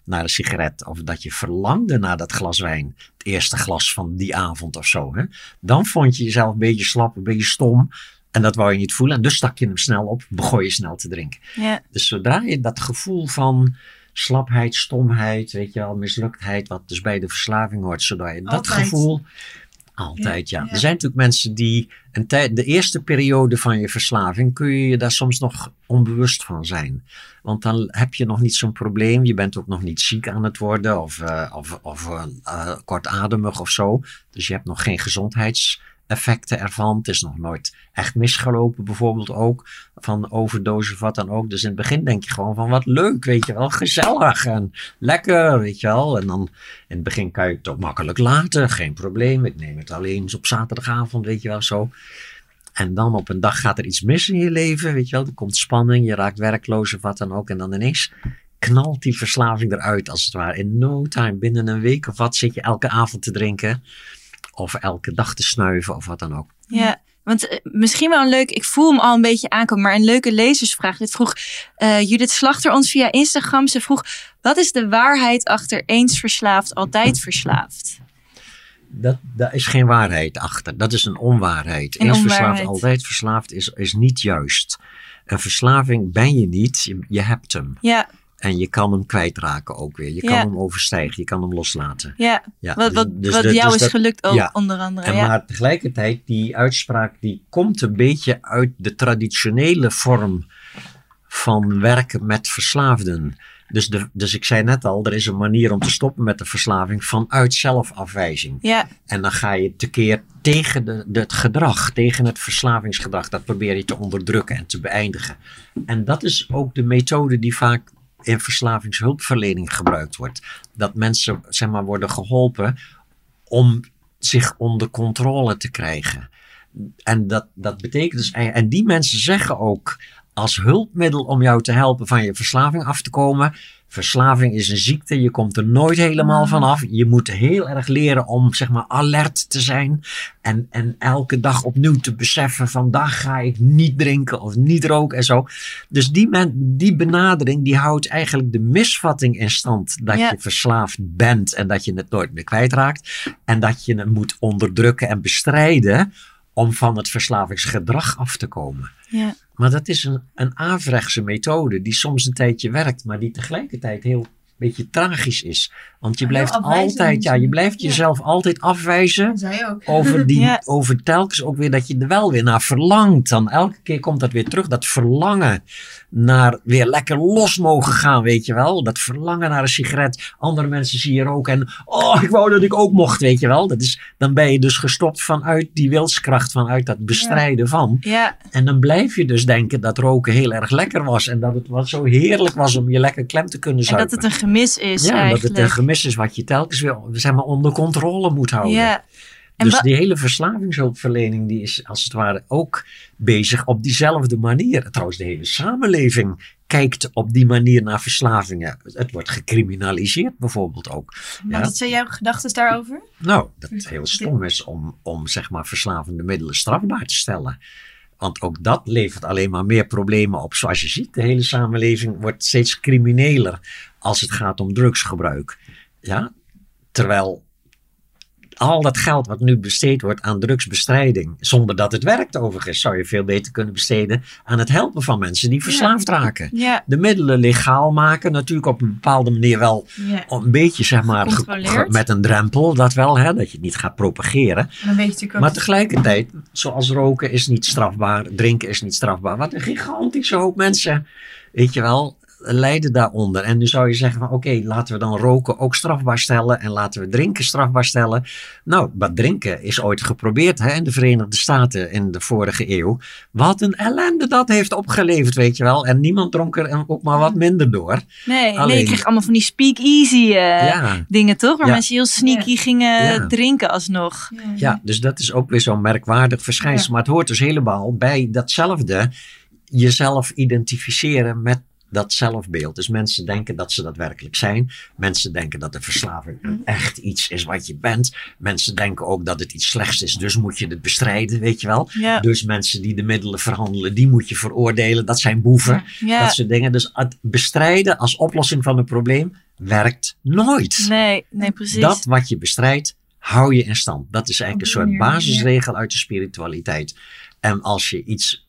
B: naar een sigaret of dat je verlangde naar dat glas wijn, het eerste glas van die avond of zo. Hè? Dan vond je jezelf een beetje slap, een beetje stom en dat wou je niet voelen en dus stak je hem snel op, begon je snel te drinken.
A: ja,
B: Dus zodra je dat gevoel van slapheid, stomheid, weet je wel, misluktheid, wat dus bij de verslaving hoort, zodra je dat gevoel. Altijd, ja. Er zijn natuurlijk mensen die een tijd, de eerste periode van je verslaving kun je je daar soms nog onbewust van zijn. Want dan heb je nog niet zo'n probleem. Je bent ook nog niet ziek aan het worden of, eh, of, of eh, eh, kortademig of zo. Dus je hebt nog geen gezondheidseffecten ervan. Het is nog nooit echt misgelopen, bijvoorbeeld ook. Van overdose of wat dan ook. Dus in het begin denk je gewoon van wat leuk, weet je wel. Gezellig en lekker, weet je wel. En dan in het begin kan je het ook makkelijk laten. Geen probleem. Ik neem het alleen eens op zaterdagavond, weet je wel zo. En dan op een dag gaat er iets mis in je leven, weet je wel. Er komt spanning, je raakt werkloos of wat dan ook. En dan ineens knalt die verslaving eruit, als het ware. In no time, binnen een week of wat, zit je elke avond te drinken. Of elke dag te snuiven of wat dan ook.
A: ja. Want eh, misschien wel een leuk, ik voel hem al een beetje aankomen, maar een leuke lezersvraag. Dit vroeg eh, Judith Slachter ons via Instagram. Ze vroeg, wat is de waarheid achter eens verslaafd, altijd verslaafd?
B: Dat, daar is geen waarheid achter. Dat is een onwaarheid.
A: Een
B: Eens
A: onwaarheid.
B: verslaafd, altijd verslaafd is, is niet juist. Een verslaving ben je niet, je, je hebt hem.
A: Ja,
B: En je kan hem kwijtraken ook weer. Je kan hem overstijgen, je kan hem loslaten.
A: ja.
B: Ja,
A: Wat,
B: dus-
A: wat,
B: dus
A: wat jou
B: dus
A: is
B: dat-
A: gelukt ook,
B: ja.
A: onder andere.
B: En maar tegelijkertijd, die uitspraak die komt een beetje uit de traditionele vorm van werken met verslaafden. Dus, de, dus ik zei net al, er is een manier om te stoppen met de verslaving vanuit zelfafwijzing.
A: ja,
B: En dan ga je tekeer tegen de, de, het gedrag, tegen het verslavingsgedrag. Dat probeer je te onderdrukken en te beëindigen. En dat is ook de methode die vaak in verslavingshulpverlening gebruikt wordt. Dat mensen zeg maar, worden geholpen om zich onder controle te krijgen. En dat, dat betekent dus, en die mensen zeggen ook als hulpmiddel om jou te helpen van je verslaving af te komen, Verslaving is een ziekte, je komt er nooit helemaal
C: Mm.
B: vanaf. Je moet heel erg leren om zeg maar alert te zijn. En, en elke dag opnieuw te beseffen: vandaag ga ik niet drinken of niet roken en zo. Dus die, men, die benadering die houdt eigenlijk de misvatting in stand dat
A: Ja.
B: je verslaafd bent en dat je het nooit meer kwijtraakt. En dat je het moet onderdrukken en bestrijden om van het verslavingsgedrag af te komen.
A: Ja.
B: Maar dat is een, een averechtse methode die soms een tijdje werkt, maar die tegelijkertijd heel beetje tragisch is. Want je blijft altijd, ja, je blijft
C: Ja.
B: jezelf altijd afwijzen over, die,
A: Ja.
B: over telkens ook weer dat je er wel weer naar verlangt. Dan elke keer komt dat weer terug. Dat verlangen naar weer lekker los mogen gaan, weet je wel. Dat verlangen naar een sigaret. Andere mensen zie je roken en oh, ik wou dat ik ook mocht, weet je wel. Dat is, dan ben je dus gestopt vanuit die wilskracht, vanuit dat bestrijden van.
A: Ja,
B: En dan blijf je dus denken dat roken heel erg lekker was. En dat het wat zo heerlijk was om je lekker klem te kunnen
A: en
B: zuipen.
A: dat het een gemis is
B: ja, dat
A: eigenlijk.
B: het een gemis is wat je telkens weer zeg maar, onder controle moet houden.
A: Ja. En
B: dus die hele verslavingshulpverlening die is als het ware ook bezig op diezelfde manier. Trouwens, de hele samenleving kijkt op die manier naar verslavingen. Het wordt gecriminaliseerd bijvoorbeeld ook.
C: Maar
B: Ja.
C: wat zijn jouw gedachten daarover?
B: Nou, dat het heel stom is om, om zeg maar verslavende middelen strafbaar te stellen. Want ook dat levert alleen maar meer problemen op. Zoals je ziet, de hele samenleving wordt steeds crimineler als het gaat om drugsgebruik. Ja? Terwijl al dat geld wat nu besteed wordt aan drugsbestrijding, zonder dat het werkt overigens, zou je veel beter kunnen besteden aan het helpen van mensen die verslaafd raken.
A: Ja,
B: De middelen legaal maken, natuurlijk op een bepaalde manier wel
C: Ja.
B: een beetje zeg maar met een drempel, dat wel, hè, dat je het niet gaat propageren. Maar tegelijkertijd, zoals roken is niet strafbaar, drinken is niet strafbaar. Wat een gigantische hoop mensen, weet je wel, lijden daaronder. En nu zou je zeggen van oké, laten we dan roken ook strafbaar stellen en laten we drinken strafbaar stellen. Nou, maar drinken is ooit geprobeerd hè, in de Verenigde Staten in de vorige eeuw. Wat een ellende dat heeft opgeleverd, weet je wel. En niemand dronk er ook maar wat minder door.
A: nee, nee,
B: Alleen-
A: je kreeg allemaal van die speak-easy eh,
B: ja.
A: dingen, toch? Waar
B: Ja.
A: mensen heel sneaky gingen
B: Ja.
A: drinken alsnog.
C: Ja.
B: Ja, dus dat is ook weer zo'n merkwaardig verschijnsel.
C: Ja.
B: Maar het hoort dus helemaal bij datzelfde jezelf identificeren met dat zelfbeeld. Dus mensen denken dat ze dat werkelijk zijn. Mensen denken dat de verslaving een echt iets is wat je bent. Mensen denken ook dat het iets slechts is, dus moet je het bestrijden, weet je wel.
A: Ja,
B: Dus mensen die de middelen verhandelen, die moet je veroordelen. Dat zijn boeven.
A: ja.
B: Dat soort dingen. Dus het bestrijden als oplossing van een probleem werkt nooit.
A: nee, nee, precies.
B: Dat wat je bestrijdt, hou je in stand. Dat is eigenlijk een soort basisregel uit de spiritualiteit. En als je iets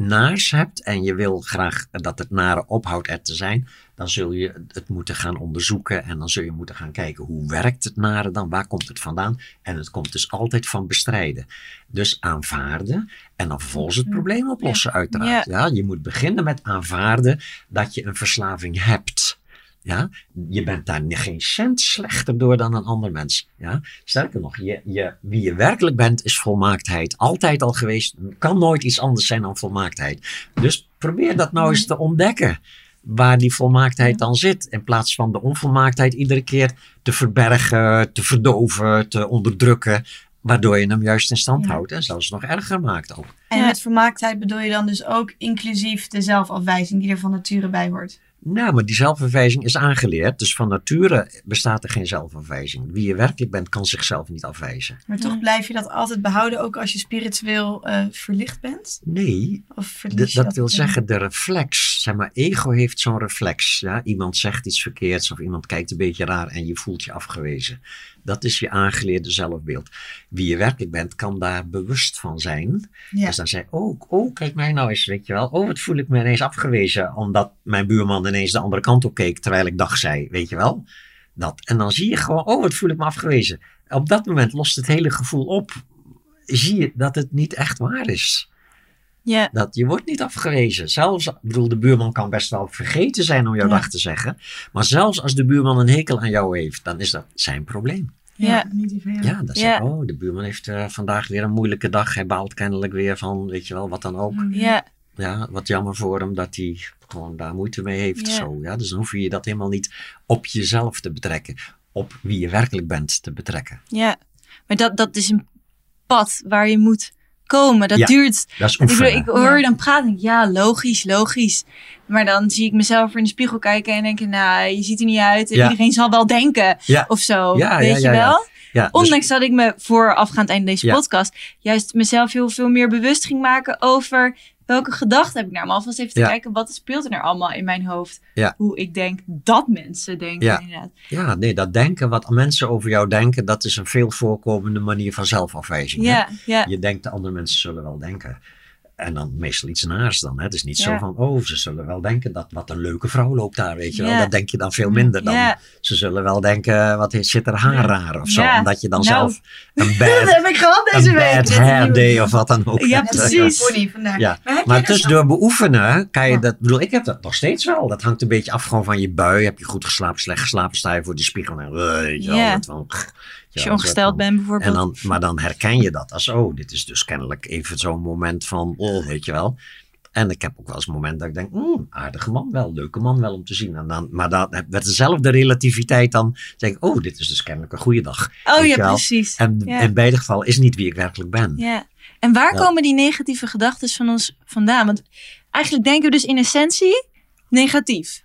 B: naars hebt en je wil graag dat het nare ophoudt er te zijn, dan zul je het moeten gaan onderzoeken en dan zul je moeten gaan kijken hoe werkt het nare dan, waar komt het vandaan? En het komt dus altijd van bestrijden. Dus aanvaarden en dan vervolgens het probleem oplossen uiteraard. Ja. je moet beginnen met aanvaarden dat je een verslaving hebt. Ja, je bent daar geen cent slechter door dan een ander mens. Ja, sterker nog, je, je, wie je werkelijk bent is volmaaktheid. Altijd al geweest, kan nooit iets anders zijn dan volmaaktheid. Dus probeer dat nou eens te ontdekken. Waar die volmaaktheid dan zit. In plaats van de onvolmaaktheid iedere keer te verbergen, te verdoven, te onderdrukken. Waardoor je hem juist in stand
C: Ja.
B: houdt en zelfs nog erger maakt ook.
C: En met vermaaktheid bedoel je dan dus ook inclusief de zelfafwijzing die er van nature bij hoort?
B: Nou, maar die zelfafwijzing is aangeleerd. Dus van nature bestaat er geen zelfafwijzing. Wie je werkelijk bent, kan zichzelf niet afwijzen.
C: Maar toch blijf je dat altijd behouden, ook als je spiritueel eh, verlicht bent?
B: Nee,
C: Of verlies
B: D-
C: je
B: dat wil zeggen, de reflex, zeg maar, ego heeft zo'n reflex. Ja? Iemand zegt iets verkeerds of iemand kijkt een beetje raar en je voelt je afgewezen. Dat is je aangeleerde zelfbeeld. Wie je werkelijk bent, kan daar bewust van zijn.
C: Ja.
B: Dus dan zeg je, oh, oh, kijk mij nou eens, weet je wel. Oh, wat voel ik me ineens afgewezen, omdat mijn buurman ineens de andere kant op keek, terwijl ik dag zei, weet je wel. Dat. En dan zie je gewoon, oh, wat voel ik me afgewezen. Op dat moment lost het hele gevoel op. Zie je dat het niet echt waar is.
A: Ja,
B: Dat je wordt niet afgewezen. Zelfs, ik bedoel, de buurman kan best wel vergeten zijn om jouw
C: Ja.
B: dag te zeggen. Maar zelfs als de buurman een hekel aan jou heeft, dan is dat zijn probleem.
A: Ja.
B: Ja, dan zeg
A: Ja.
B: je, oh, de buurman heeft eh, vandaag weer een moeilijke dag. Hij baalt kennelijk weer van, weet je wel, wat dan ook.
A: Ja,
B: Ja, wat jammer voor hem dat hij gewoon daar moeite mee heeft.
A: Ja.
B: Zo, ja. Dus dan hoef je dat helemaal niet op jezelf te betrekken. Op wie je werkelijk bent te betrekken.
A: ja. Maar dat, dat is een pad waar je moet komen. Dat
B: Ja.
A: duurt.
B: Dat is
A: Ik, bedoel,
B: oefenen.
A: ik hoor je dan praten. Ja, logisch, logisch. Maar dan zie ik mezelf in de spiegel kijken en denk ik, nou, je ziet er niet uit. En
B: Ja.
A: Iedereen zal wel denken
B: Ja.
A: of zo.
B: Ja,
A: weet
B: ja,
A: je
B: ja.
A: wel?
B: ja, dus-
A: Ondanks dat ik me voorafgaand eind deze
B: Ja.
A: podcast juist mezelf heel veel meer bewust ging maken over welke gedachten heb ik nou. Maar alvast even te
B: Ja.
A: kijken, wat speelt er nou allemaal in mijn hoofd?
B: Ja.
A: Hoe ik denk dat mensen denken
B: Ja.
A: inderdaad.
B: ja, nee, dat denken, wat mensen over jou denken, dat is een veel voorkomende manier van zelfafwijzing.
A: Ja, ja.
B: Je denkt, de andere mensen zullen wel denken. En dan meestal iets naars dan. Hè? Het is niet zo van, oh, ze zullen wel denken dat wat een leuke vrouw loopt daar, weet je wel. Dat denk je dan veel minder dan. Ze zullen wel denken, wat zit er haar raar of zo. Omdat je dan
A: Nou.
B: zelf een
C: Dat
B: bad,
C: heb ik gehad deze
B: een
C: week.
B: bad hair day of wat dan ook.
A: Ja, precies.
C: Pony vandaag.
B: Ja.
C: Maar, heb
B: Maar
C: jij dat
B: dus
C: zo-
B: door beoefenen kan je dat. Ik bedoel, ik heb dat nog steeds wel. Dat hangt een beetje af gewoon van je bui. Heb je goed geslapen, slecht geslapen, sta je voor de spiegel en. weet je wel,
A: Ja.
B: dat van,
A: Als je ongesteld bent bijvoorbeeld.
B: En dan, maar dan herken je dat als, oh, dit is dus kennelijk even zo'n moment van, oh, weet je wel. En ik heb ook wel eens een moment dat ik denk, mm, aardige man wel, leuke man wel om te zien. En dan, maar dan, met dezelfde relativiteit dan denk ik, oh, dit is dus kennelijk een goede dag.
A: oh ja, precies.
B: En
A: Ja.
B: in beide gevallen is niet wie ik werkelijk ben.
A: Ja. En waar
B: Ja.
A: komen die negatieve gedachten van ons vandaan? Want eigenlijk denken we dus in essentie negatief.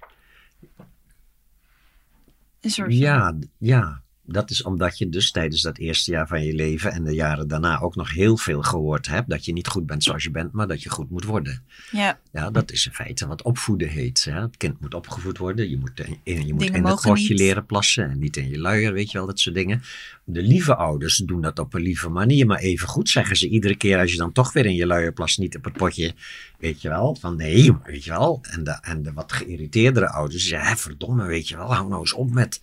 A: Een soort
B: Ja, ja, dat is omdat je dus tijdens dat eerste jaar van je leven en de jaren daarna ook nog heel veel gehoord hebt dat je niet goed bent zoals je bent, maar dat je goed moet worden.
A: ja.
B: Ja, dat is in feite wat opvoeden heet. Hè? Het kind moet opgevoed worden. Je moet, in- je moet
A: Dingen
B: in het potje leren plassen en niet in je luier, weet je wel, dat soort dingen. De lieve ouders doen dat op een lieve manier, maar even goed zeggen ze iedere keer als je dan toch weer in je luier plast, niet op het potje, weet je wel, van nee, weet je wel. En de, en de wat geïrriteerdere ouders zeggen, hè, verdomme, weet je wel, hou nou eens op met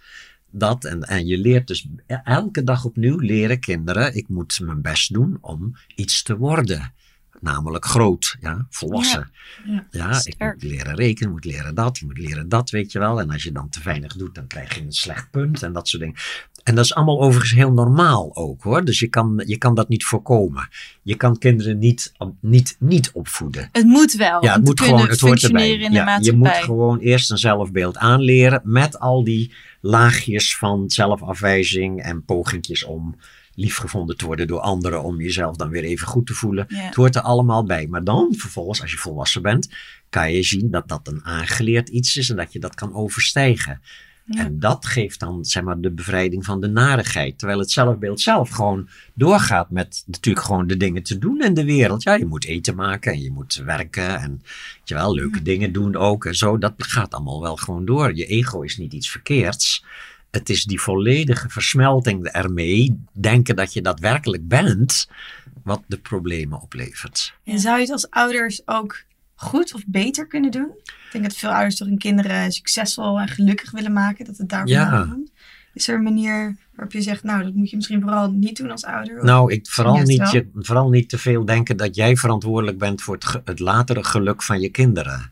B: dat. En, en je leert dus elke dag opnieuw leren kinderen, ik moet mijn best doen om iets te worden. Namelijk groot, ja, volwassen.
C: Ja.
B: Ja, ik moet leren rekenen, moet leren dat, je moet leren dat, weet je wel. En als je dan te weinig doet, dan krijg je een slecht punt en dat soort dingen. En dat is allemaal overigens heel normaal ook hoor. Dus je kan, je kan dat niet voorkomen. Je kan kinderen niet, niet, niet opvoeden.
A: Het moet wel.
B: Ja, het moet gewoon, het hoort erbij.
A: in de
B: Ja, je moet gewoon eerst een zelfbeeld aanleren met al die laagjes van zelfafwijzing en pogingjes om liefgevonden te worden door anderen, om jezelf dan weer even goed te voelen.
A: Ja.
B: Het hoort er allemaal bij. Maar dan, vervolgens, als je volwassen bent, kan je zien dat dat een aangeleerd iets is en dat je dat kan overstijgen.
A: Ja.
B: En dat geeft dan, zeg maar, de bevrijding van de narigheid. Terwijl het zelfbeeld zelf gewoon doorgaat met natuurlijk gewoon de dingen te doen in de wereld. Ja, je moet eten maken en je moet werken en weet je wel, leuke dingen doen ook en zo. Dat gaat allemaal wel gewoon door. Je ego is niet iets verkeerds. Het is die volledige versmelting ermee, denken dat je daadwerkelijk bent, wat de problemen oplevert.
C: En zou je het als ouders ook goed of beter kunnen doen? Ik denk dat veel ouders toch hun kinderen succesvol en gelukkig willen maken. Dat het daar
B: Ja.
C: komt. Is er een manier waarop je zegt, nou, dat moet je misschien vooral niet doen als ouder? Of-
B: Nou, ik, vooral, niet,
C: wel.
B: je, vooral niet te veel denken dat jij verantwoordelijk bent voor het latere geluk van je kinderen.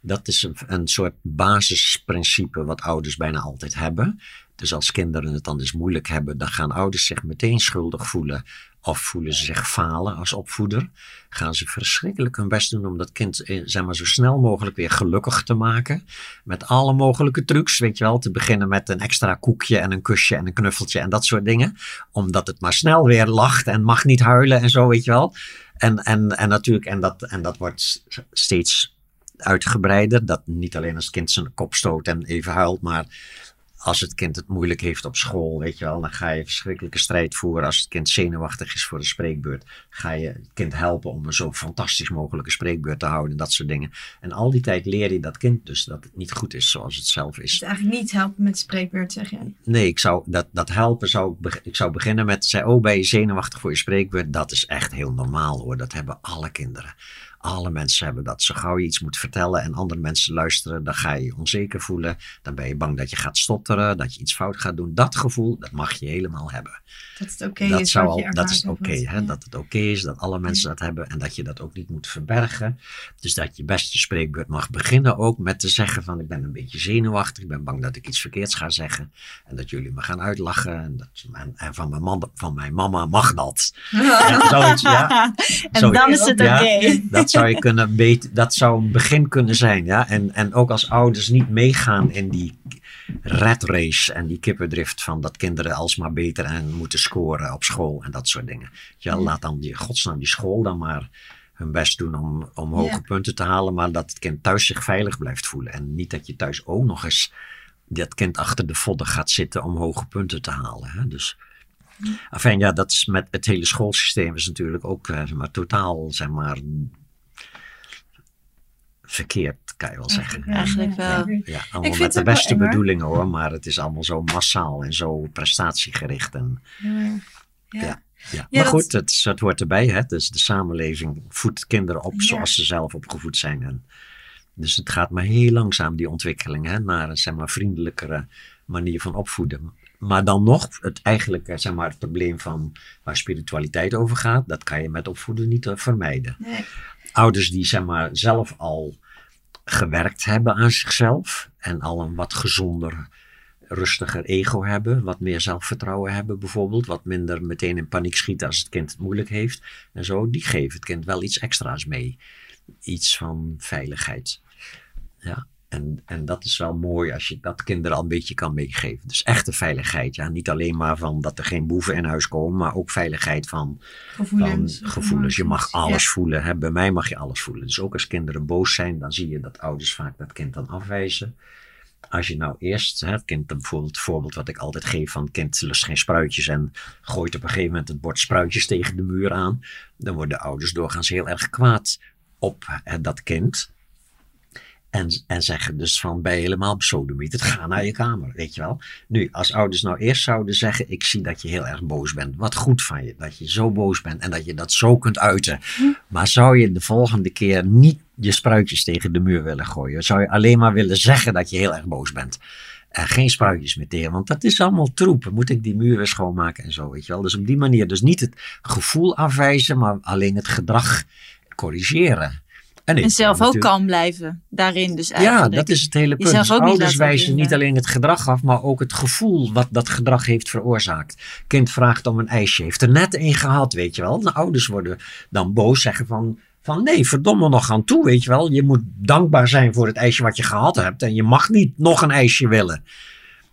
B: Dat is een, een soort basisprincipe wat ouders bijna altijd hebben. Dus als kinderen het dan dus moeilijk hebben, dan gaan ouders zich meteen schuldig voelen. Of voelen ze zich falen als opvoeder. Gaan ze verschrikkelijk hun best doen om dat kind eh, zeg maar, zo snel mogelijk weer gelukkig te maken. Met alle mogelijke trucs, weet je wel. Te beginnen met een extra koekje en een kusje en een knuffeltje en dat soort dingen. Omdat het maar snel weer lacht en mag niet huilen en zo, weet je wel. En, en, en natuurlijk, en dat, en dat wordt steeds uitgebreider. Dat niet alleen als het kind zijn kop stoot en even huilt, maar als het kind het moeilijk heeft op school, weet je wel, dan ga je verschrikkelijke strijd voeren. Als het kind zenuwachtig is voor een spreekbeurt, ga je het kind helpen om een zo fantastisch mogelijke spreekbeurt te houden en dat soort dingen. En al die tijd leer je dat kind dus dat het niet goed is zoals het zelf is.
C: Dus eigenlijk niet helpen met spreekbeurt, zeg jij.
B: Nee, ik zou dat, dat helpen zou ik zou beginnen met zei, oh, ben je zenuwachtig voor je spreekbeurt? Dat is echt heel normaal hoor. Dat hebben alle kinderen. Alle mensen hebben dat. Zo gauw je iets moet vertellen en andere mensen luisteren, dan ga je je onzeker voelen. Dan ben je bang dat je gaat stotteren, dat je iets fout gaat doen. Dat gevoel, dat mag je helemaal hebben.
C: Dat het oké
B: dat,
C: is
B: zou al, dat is oké?
C: Ja.
B: dat het oké is, dat alle mensen dat hebben en dat je dat ook niet moet verbergen. Dus dat je best je spreekbeurt mag beginnen ook met te zeggen van ik ben een beetje zenuwachtig, ik ben bang dat ik iets verkeerds ga zeggen en dat jullie me gaan uitlachen en, dat, en, en van, mijn man, van mijn mama mag dat. Ja, zoiets, ja.
A: en
B: Zoiets.
A: dan is het oké.
B: Ja, dat zou je kunnen beter, dat zou een begin kunnen zijn, ja. En, en ook als ouders niet meegaan in die red race en die kippendrift van dat kinderen alsmaar beter en moeten scoren op school en dat soort dingen. Ja, laat dan die, godsnaam die school dan maar hun best doen om, om hoge
C: Ja.
B: punten te halen, maar dat het kind thuis zich veilig blijft voelen. En niet dat je thuis ook nog eens dat kind achter de vodden gaat zitten om hoge punten te halen. Hè? Dus, enfin, ja, dat is met het hele schoolsysteem is natuurlijk ook eh, zeg maar, totaal, zeg maar, verkeerd, kan je wel zeggen.
C: Ja,
A: Eigenlijk wel.
C: ik-
B: Ja, allemaal met de beste bedoelingen hoor, maar het is allemaal zo massaal en zo prestatiegericht. En,
C: Ja. Ja.
B: Ja. ja.
C: Ja,
B: maar
C: dat-
B: goed, het, het hoort erbij. Hè? Dus de samenleving voedt kinderen op
C: Ja.
B: zoals ze zelf opgevoed zijn. En, dus het gaat maar heel langzaam, die ontwikkeling, hè? naar een zeg maar, vriendelijkere manier van opvoeden. Maar dan nog, het eigenlijk eh, zeg maar, het probleem van waar spiritualiteit over gaat, dat kan je met opvoeden niet eh, vermijden
C: Nee.
B: ouders die zeg maar zelf al gewerkt hebben aan zichzelf en al een wat gezonder, rustiger ego hebben, wat meer zelfvertrouwen hebben bijvoorbeeld, wat minder meteen in paniek schieten als het kind het moeilijk heeft en zo, die geven het kind wel iets extra's mee. Iets van veiligheid. Ja. En, en dat is wel mooi als je dat kinderen al een beetje kan meegeven. Dus echte veiligheid. Ja, niet alleen maar van dat er geen boeven in huis komen, maar ook veiligheid van
C: Gevoelens.
B: van gevoelens. Je mag alles voelen. Hè? Bij mij mag je alles voelen. Dus ook als kinderen boos zijn, dan zie je dat ouders vaak dat kind dan afwijzen. Als je nou eerst, hè, het kind, bijvoorbeeld het voorbeeld wat ik altijd geef van het kind lust geen spruitjes en gooit op een gegeven moment het bord spruitjes tegen de muur aan. Dan worden ouders doorgaans heel erg kwaad op hè, dat kind. En, en zeggen dus van, ben je helemaal besodemieterd, ga naar je kamer, weet je wel. Nu, als ouders nou eerst zouden zeggen, ik zie dat je heel erg boos bent. Wat goed van je, dat je zo boos bent en dat je dat zo kunt uiten. Maar zou je de volgende keer niet je spruitjes tegen de muur willen gooien? Zou je alleen maar willen zeggen dat je heel erg boos bent? En geen spruitjes meer tegen, want dat is allemaal troep. Moet ik die muur weer schoonmaken en zo, weet je wel. Dus op die manier, dus niet het gevoel afwijzen, maar alleen het gedrag corrigeren.
A: En zelf ook
B: natuurlijk-
A: kalm blijven daarin dus
B: ja,
A: eigenlijk.
B: dat is het hele punt. Dus ouders wijzen niet alleen het gedrag af, maar ook het gevoel wat dat gedrag heeft veroorzaakt. Kind vraagt om een ijsje, heeft er net één gehad, weet je wel. De ouders worden dan boos, zeggen van, van nee, verdomme nog aan toe, weet je wel. Je moet dankbaar zijn voor het ijsje wat je gehad hebt en je mag niet nog een ijsje willen.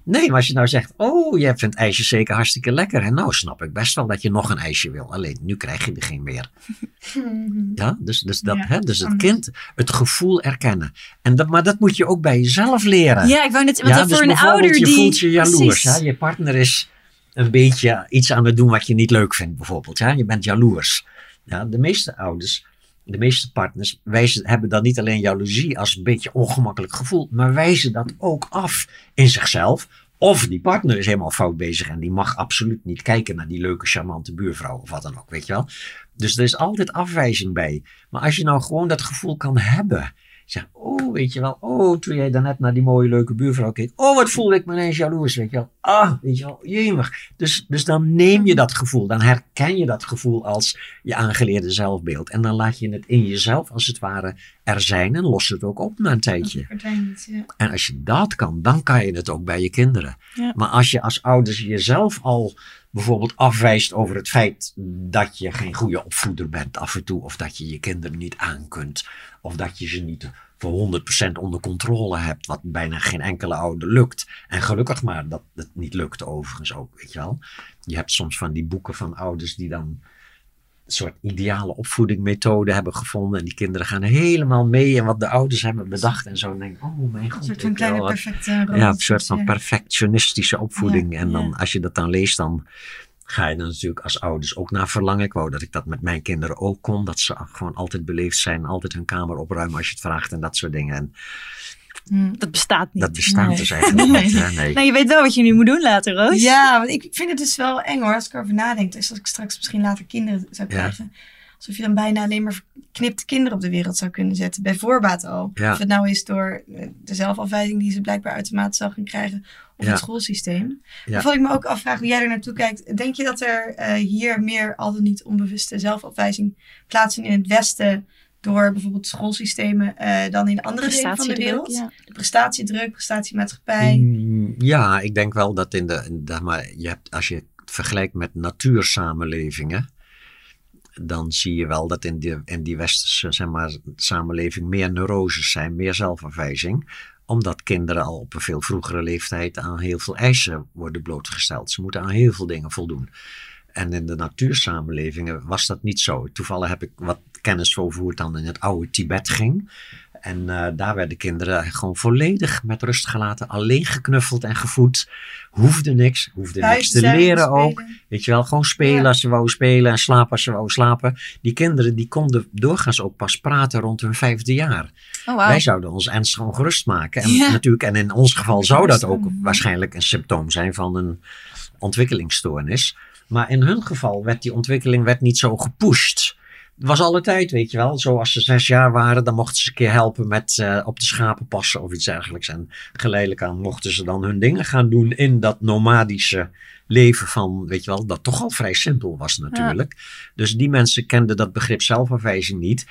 B: Nee, maar als je nou zegt, oh, jij vindt ijsjes zeker hartstikke lekker. En nou snap ik best wel dat je nog een ijsje wil. Alleen nu krijg je er geen meer. Ja, dus, dus, dat,
C: Ja,
B: hè, dus het kind het gevoel erkennen. En dat, maar dat moet je ook bij jezelf leren.
A: Ja, ik wou net, want
B: Ja,
A: voor
B: dus
A: een
B: bijvoorbeeld,
A: ouder
B: je
A: die...
B: voelt je jaloers. Ja? Je partner is een beetje iets aan het doen wat je niet leuk vindt, bijvoorbeeld. Ja? Je bent jaloers. Ja? De meeste ouders, de meeste partners, wijzen, hebben dan niet alleen jaloezie als een beetje ongemakkelijk gevoel, maar wijzen dat ook af in zichzelf. Of die partner is helemaal fout bezig en die mag absoluut niet kijken naar die leuke, charmante buurvrouw of wat dan ook, weet je wel. Dus er is altijd afwijzing bij. Maar als je nou gewoon dat gevoel kan hebben. Zeg, oh, weet je wel, oh, toen jij daarnet naar die mooie leuke buurvrouw keek. Oh, wat voelde ik me ineens jaloers, weet je wel. Ah, weet je wel, jemig. Dus, dus dan neem je dat gevoel, dan herken je dat gevoel als je aangeleerde zelfbeeld. En dan laat je het in jezelf, als het ware, er zijn en los het ook op na een tijdje.
C: Verdwijnt, ja.
B: En als je dat kan, dan kan je het ook bij je kinderen.
A: Ja.
B: Maar als je als ouders jezelf al bijvoorbeeld afwijst over het feit dat je geen goede opvoeder bent af en toe, of dat je je kinderen niet aankunt, of dat je ze niet voor 100% onder controle hebt, wat bijna geen enkele ouder lukt. En gelukkig maar dat het niet lukt overigens ook, weet je wel. Je hebt soms van die boeken van ouders die dan een soort ideale opvoedingmethode hebben gevonden. En die kinderen gaan helemaal mee in wat de ouders hebben bedacht. En zo en denk oh mijn
C: Een
B: god.
C: soort van kleine perfecte
B: ja, een soort van perfectionistische opvoeding.
C: Ja,
B: en dan,
A: ja.
B: als je dat dan leest, dan ga je er natuurlijk als ouders ook naar verlangen. Ik wou dat ik dat met mijn kinderen ook kon. Dat ze gewoon altijd beleefd zijn, altijd hun kamer opruimen als je het vraagt en dat soort dingen. En
A: Hm, dat bestaat niet.
B: dat bestaat
A: Nee.
B: dus eigenlijk
A: Nee.
B: niet. Hè? Nee.
A: Nou, je weet wel wat je nu moet doen later, Roos.
C: Ja, want ik vind het dus wel eng hoor, als ik erover nadenk. Dus als ik straks misschien later kinderen zou
B: Ja.
C: Alsof je dan bijna alleen maar verknipte kinderen op de wereld zou kunnen zetten. Bij voorbaat al.
B: Ja.
C: Of het nou is door eh, de zelfafwijzing die ze blijkbaar automatisch al gaan krijgen. Of
B: Ja.
C: het schoolsysteem.
B: Ja.
C: Waarvan ik me ook afvraag hoe jij er naartoe kijkt. Denk je dat er eh, hier meer al dan niet onbewuste zelfafwijzing plaatsvindt in het Westen. Door bijvoorbeeld schoolsystemen eh, dan in andere delen van de wereld?
A: ja.
C: De prestatiedruk, prestatiemaatschappij.
B: Mm, Ja, ik denk wel dat in de, in de- maar je hebt, als je het vergelijkt met natuursamenlevingen, dan zie je wel dat in die, in die westerse zeg maar, samenleving meer neuroses zijn, meer zelfafwijzing. Omdat kinderen al op een veel vroegere leeftijd aan heel veel eisen worden blootgesteld. Ze moeten aan heel veel dingen voldoen. En in de natuursamenlevingen was dat niet zo. Toevallig heb ik wat kennis over hoe het dan in het oude Tibet ging. En eh, daar werden kinderen gewoon volledig met rust gelaten, alleen geknuffeld en gevoed. Hoefde niks, hoefde
C: Thuis
B: niks te leren ook. Weet je wel, gewoon spelen
C: Ja.
B: als ze wouden spelen en slapen als ze wouden slapen. Die kinderen die konden doorgaans ook pas praten rond hun vijfde jaar.
A: Oh, wauw.
B: Wij zouden ons ernstig ongerust maken. En
A: Ja.
B: natuurlijk, en in ons geval zou dat ook waarschijnlijk een symptoom zijn van een ontwikkelingsstoornis. Maar in hun geval werd die ontwikkeling werd niet zo gepusht. Het was alle tijd, weet je wel. Zoals ze zes jaar waren, dan mochten ze een keer helpen met eh, op de schapen passen of iets dergelijks. En geleidelijk aan mochten ze dan hun dingen gaan doen in dat nomadische leven van, weet je wel, dat toch al vrij simpel was natuurlijk. Dus die mensen kenden dat begrip zelfafwijzing niet.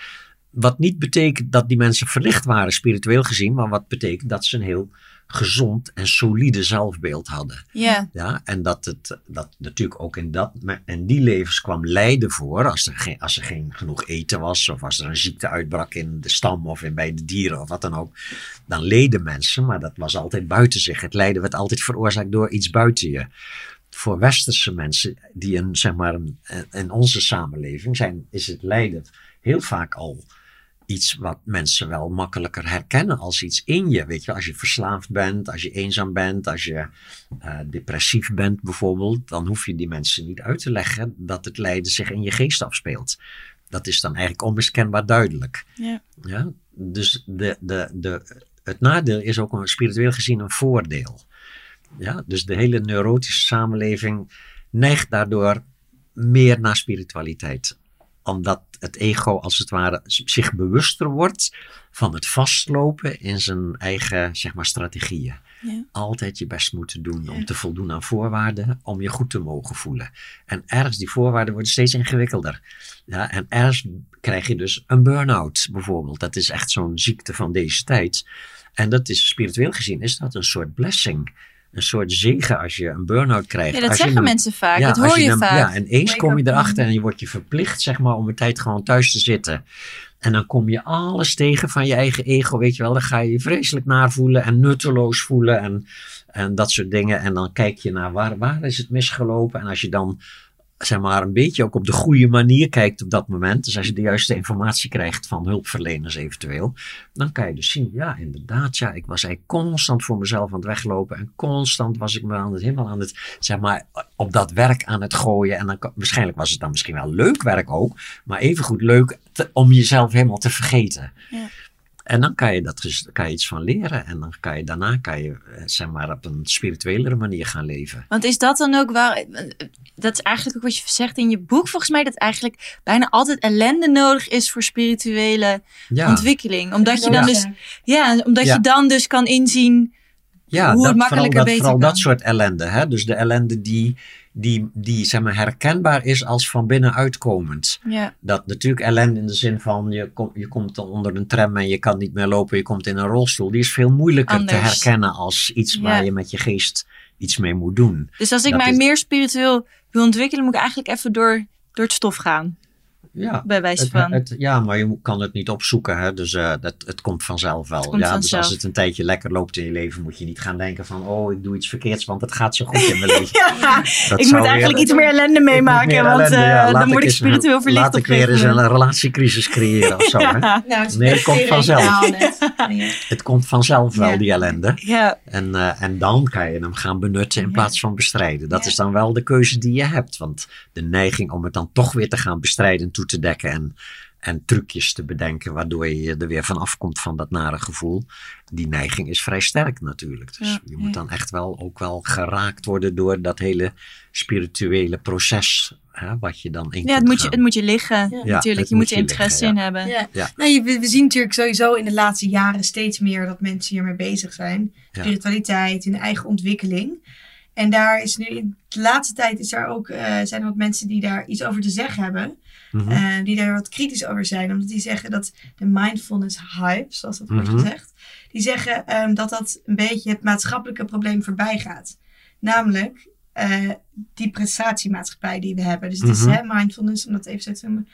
B: Wat niet betekent dat die mensen verlicht waren, spiritueel gezien, maar wat betekent dat ze een heel gezond en solide zelfbeeld hadden.
A: Ja.
B: Ja, en dat het dat natuurlijk ook in, dat, in die levens kwam lijden voor. Als er, geen, als er geen genoeg eten was, of als er een ziekte uitbrak in de stam of in, bij de dieren of wat dan ook. Dan leden mensen, maar dat was altijd buiten zich. Het lijden werd altijd veroorzaakt door iets buiten je. Voor westerse mensen die een, zeg maar, een, in onze samenleving zijn, is het lijden heel vaak al iets wat mensen wel makkelijker herkennen als iets in je. Weet je, als je verslaafd bent, als je eenzaam bent, als je eh, depressief bent bijvoorbeeld, dan hoef je die mensen niet uit te leggen dat het lijden zich in je geest afspeelt. Dat is dan eigenlijk onmiskenbaar duidelijk.
A: Ja.
B: Ja? Dus de, de, de, het nadeel is ook spiritueel gezien een voordeel. Ja? Dus de hele neurotische samenleving neigt daardoor meer naar spiritualiteit omdat het ego als het ware zich bewuster wordt van het vastlopen in zijn eigen zeg maar, strategieën.
A: Ja.
B: Altijd je best moeten doen om te voldoen aan voorwaarden, om je goed te mogen voelen. En ergens, die voorwaarden worden steeds ingewikkelder. Ja, en ergens krijg je dus een burn-out bijvoorbeeld. Dat is echt zo'n ziekte van deze tijd. En dat is spiritueel gezien, is dat een soort blessing. Een soort zegen als je een burn-out krijgt.
A: Ja, dat
B: Als je
A: zeggen
B: een-
A: mensen vaak.
B: ja,
A: dat hoor je vaak.
B: Ja, en eens
C: Wake
B: kom je erachter en je wordt je verplicht, zeg maar, om een tijd gewoon thuis te zitten. En dan kom je alles tegen van je eigen ego, weet je wel. Dan ga je je vreselijk naarvoelen en nutteloos voelen en, en dat soort dingen. En dan kijk je naar waar, waar is het misgelopen. En als je dan, zeg maar, een beetje ook op de goede manier kijkt op dat moment. Dus als je de juiste informatie krijgt van hulpverleners eventueel. Dan kan je dus zien, ja, inderdaad, ja, ik was eigenlijk constant voor mezelf aan het weglopen. En constant was ik me aan het, helemaal aan het, zeg maar, op dat werk aan het gooien. En dan, waarschijnlijk was het dan misschien wel leuk werk ook. Maar evengoed leuk te- om jezelf helemaal te vergeten.
A: Ja.
B: En dan kan je, dat, dus- kan je iets van leren. En dan kan je, daarna kan je, eh, zeg maar, op een spirituelere manier gaan leven.
A: Want is dat dan ook waar. Dat is eigenlijk ook wat je zegt in je boek, volgens mij, dat eigenlijk bijna altijd ellende nodig is voor spirituele
B: Ja,
A: ontwikkeling. Omdat je dan
B: Ja.
A: dus. Ja, omdat
B: Ja.
A: je dan dus kan inzien.
B: ja
A: hoe het makkelijker
B: vooral, dat,
A: beter
B: vooral
A: kan.
B: dat soort ellende. Hè? Dus de ellende die, die, die zeg maar, herkenbaar is als van binnenuit komend.
A: Ja,
B: Dat natuurlijk ellende in de zin van je, kom, je komt dan onder een tram en je kan niet meer lopen, je komt in een rolstoel. Die is veel moeilijker te herkennen als iets
A: Ja.
B: waar je met je geest iets mee moet doen.
A: dus als ik
B: Dat
A: mij
B: is-
A: meer spiritueel wil ontwikkelen, moet ik eigenlijk even door, door het stof gaan.
B: Ja,
A: Bij wijze van.
B: het- ja, maar je moet- kan het niet opzoeken. Hè? Dus eh, dat, het komt vanzelf wel.
A: komt
B: ja,
A: vanzelf.
B: Dus als het een tijdje lekker loopt in je leven, moet je niet gaan denken van, oh, ik doe iets verkeerds, want het gaat zo goed in mijn leven.
A: Ja,
B: Dat
A: ik moet eigenlijk
B: weer-
A: iets meer ellende
B: moet
A: meemaken,
B: meer
A: want
B: ellende,
A: eh,
B: ja.
A: Dan word ik spiritueel verlicht
B: Laat ik weer eens een relaatiecrisis creëren of zo. Hè?
C: Nou, het is
B: Nee, het komt vanzelf. Het komt vanzelf wel, die ellende.
A: Ja,
B: En, eh, en dan kan je hem gaan benutten in plaats van bestrijden. Dat is dan wel de keuze die je hebt. Want de neiging om het dan toch weer te gaan bestrijden en toe te dekken. En, en trucjes te bedenken waardoor je er weer van afkomt van dat nare gevoel. Die neiging is vrij sterk natuurlijk. Dus
A: Ja.
B: je moet dan echt wel ook wel geraakt worden door dat hele spirituele proces. Hè, wat je dan in
A: ja het, moet je, het moet je liggen,
C: Ja.
A: natuurlijk. Je
B: moet
A: moet er
B: je
A: interesse
B: liggen,
A: in hebben.
C: Ja.
B: Ja.
C: Nou, je- we, zien natuurlijk sowieso in de laatste jaren steeds meer dat mensen hiermee bezig zijn. Spiritualiteit, hun eigen ontwikkeling. En daar is nu in de laatste tijd is daar ook, eh, zijn er wat mensen die daar iets over te zeggen hebben.
B: Mhm.
C: eh, die daar wat kritisch over zijn. Omdat die zeggen dat de mindfulness hype, zoals dat wordt
B: Mhm.
C: gezegd. Die zeggen ehm, dat dat een beetje het maatschappelijke probleem voorbij gaat. Namelijk eh, die prestatiemaatschappij die we hebben. Dus het is
B: Mhm.
C: hè, mindfulness, om dat even zo te noemen.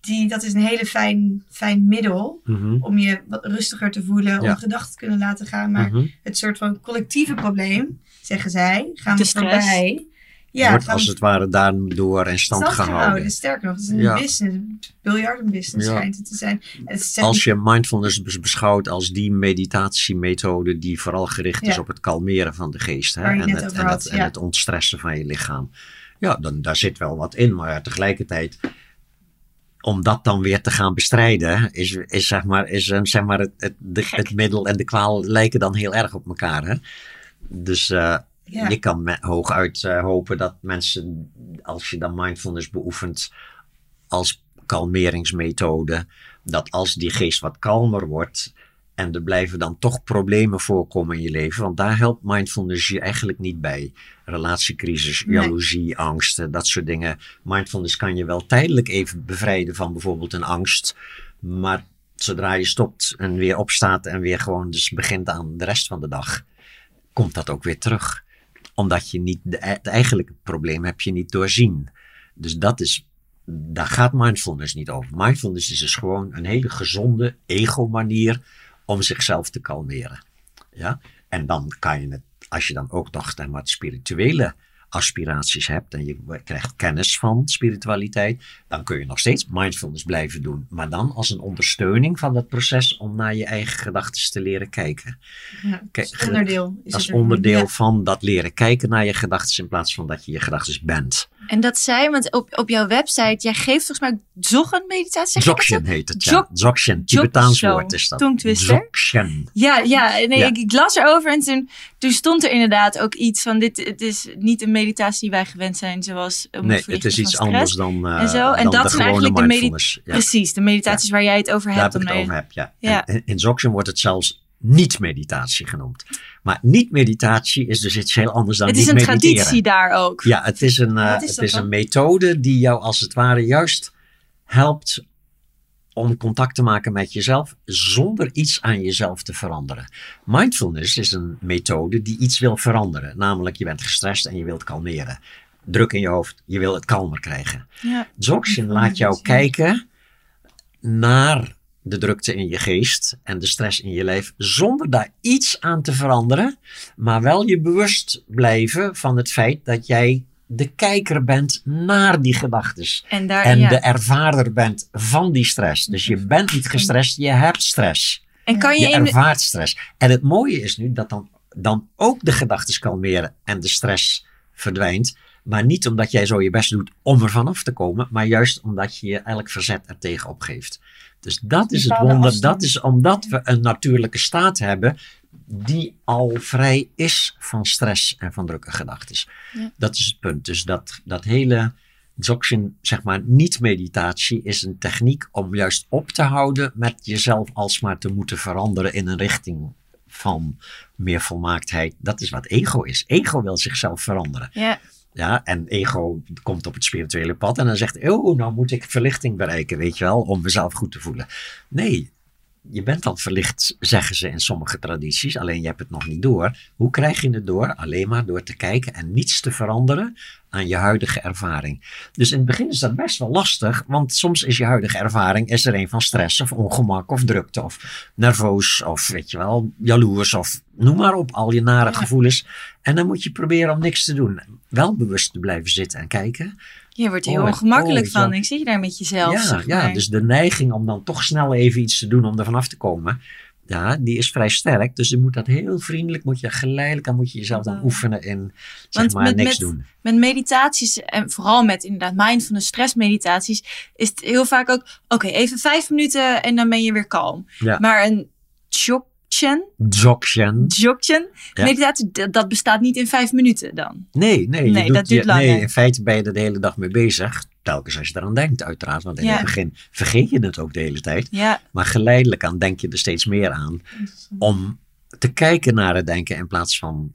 C: die, dat is een hele fijn, fijn middel om je wat rustiger te voelen,
B: Ja.
C: om gedachten te kunnen laten gaan. Maar het soort van collectieve probleem, zeggen zij, gaan
A: De
C: we
A: stress.
C: voorbij. Ja,
B: Wordt als het ware daardoor in stand
C: stand
B: gehouden.
C: gehouden. Sterker nog, het is een
B: Ja.
C: business, een biljardenbusiness
B: Ja.
C: schijnt het te zijn. Het
B: Als je mindfulness bes- beschouwt als die meditatiemethode die vooral gericht is op het kalmeren van de geest hè, en, het, en,
C: had,
B: het, en het ontstressen van je lichaam. Ja, dan, daar zit wel wat in, maar tegelijkertijd om dat dan weer te gaan bestrijden, is, is, zeg maar, is zeg maar het, het, de- het middel en de kwaal lijken dan heel erg op elkaar. Hè? Dus eh,
C: Ja.
B: je kan hooguit eh, hopen dat mensen, als je dan mindfulness beoefent als kalmeringsmethode, dat als die geest wat kalmer wordt en er blijven dan toch problemen voorkomen in je leven, want daar helpt mindfulness je eigenlijk niet bij. Relatiecrisis,
C: Nee.
B: jaloezie, angsten, dat soort dingen. Mindfulness kan je wel tijdelijk even bevrijden van bijvoorbeeld een angst, maar zodra je stopt en weer opstaat en weer gewoon dus begint aan de rest van de dag, komt dat ook weer terug. Omdat je niet, de, het eigenlijke probleem heb je niet doorzien. Dus dat is, daar gaat mindfulness niet over. Mindfulness is dus gewoon een hele gezonde ego-manier om zichzelf te kalmeren. Ja? En dan kan je het, als je dan ook nog dan wat spirituele aspiraties hebt en je krijgt kennis van spiritualiteit, dan kun je nog steeds mindfulness blijven doen. Maar dan als een ondersteuning van dat proces om naar je eigen gedachten te leren kijken.
C: ja, als onderdeel. Is
B: Als
C: er-
B: onderdeel van dat leren kijken naar je gedachten in plaats van dat je je gedachten bent.
A: En dat zei, want op, op jouw website, jij geeft volgens mij dzoggen meditatie.
B: Dzogchen heet het, ja.
A: Dzog-
B: Dzogchen, Tibetaans woord is dat.
A: Tongtwister.
B: Dzogchen.
A: Ja, ja, nee,
B: Ja.
A: Ik, ik las erover en toen, toen stond er inderdaad ook iets van: dit het is niet een meditatie die wij gewend zijn, zoals
B: Nee, het is iets anders dan, eh
A: en zo. En
B: dan
A: dat zijn eigenlijk de medi-
B: mindfulness. Ja,
A: Precies, de meditaties waar jij het over
B: daar
A: hebt.
B: heb ik het over heb, ja.
A: Ja.
B: En in Dzogchen wordt het zelfs niet-meditatie genoemd. Maar niet-meditatie is dus iets heel anders dan
A: Het
B: niet
A: is een
B: mediteren.
A: traditie daar ook.
B: Ja, het is een, eh,
C: is
B: het is
C: dan?
B: een methode die jou als het ware juist helpt om contact te maken met jezelf zonder iets aan jezelf te veranderen. Mindfulness is een methode die iets wil veranderen. Namelijk, je bent gestrest en je wilt kalmeren. Druk in je hoofd, je wil het kalmer krijgen.
A: Ja.
B: Dzogchen laat jou kijken naar de drukte in je geest en de stress in je lijf, zonder daar iets aan te veranderen, maar wel je bewust blijven van het feit dat jij de kijker bent naar die gedachten.
A: En daar,
B: En
A: ja.
B: de ervarer bent van die stress. Dus je bent niet gestrest, je hebt stress.
A: en kan je,
B: Je
A: in de-
B: ervaart stress. En het mooie is nu dat dan, dan ook de gedachten kalmeren en de stress verdwijnt. Maar niet omdat jij zo je best doet om er vanaf te komen, maar juist omdat je je elk verzet er tegen opgeeft. Dus dat is het wonder.
C: afstand.
B: Dat is omdat we een natuurlijke staat hebben die al vrij is van stress en van drukke gedachten.
A: Ja.
B: Dat is het punt. Dus dat, dat hele Dzogchen, zeg maar, niet-meditatie is een techniek om juist op te houden met jezelf alsmaar te moeten veranderen in een richting van meer volmaaktheid. Dat is wat ego is. Ego wil zichzelf veranderen.
A: ja,
B: Ja, en ego komt op het spirituele pad en dan zegt, oh, nou moet ik verlichting bereiken, weet je wel, om mezelf goed te voelen. Nee, je bent al verlicht, zeggen ze in sommige tradities, alleen je hebt het nog niet door. Hoe krijg je het door? Alleen maar door te kijken en niets te veranderen aan je huidige ervaring. Dus in het begin is dat best wel lastig, want soms is je huidige ervaring is er een van stress of ongemak of drukte of nerveus of weet je wel, jaloers of noem maar op, al je nare gevoelens. En dan moet je proberen om niks te doen. Wel bewust te blijven zitten en kijken.
A: Je wordt er heel
B: Oh,
A: ongemakkelijk
B: oh,
A: van. Ik zie je daar met jezelf.
B: ja,
A: zeg
B: ja, dus de neiging om dan toch snel even iets te doen om er vanaf te komen. Ja, die is vrij sterk. Dus je moet dat heel vriendelijk, moet je geleidelijk, dan moet je jezelf dan oefenen in, zeg
A: Want
B: maar,
A: met-
B: niks
A: met-
B: doen.
A: met meditaties en vooral met inderdaad mindfulness stressmeditaties is het heel vaak ook oké even vijf minuten en dan ben je weer kalm.
B: Ja.
A: Maar een dzogchen,
B: Dzogchen.
A: dzogchen
B: Ja.
A: meditatie dat, dat bestaat niet in vijf minuten dan.
B: Nee, nee, je
A: Nee,
B: doet
A: dat duurt
B: je, nee, in feite ben je er de hele dag mee bezig. Telkens als je eraan denkt, uiteraard. Want in
A: Ja.
B: het begin vergeet je het ook de hele tijd.
A: Ja,
B: Maar geleidelijk aan denk je er steeds meer aan. Om te kijken naar het denken in plaats van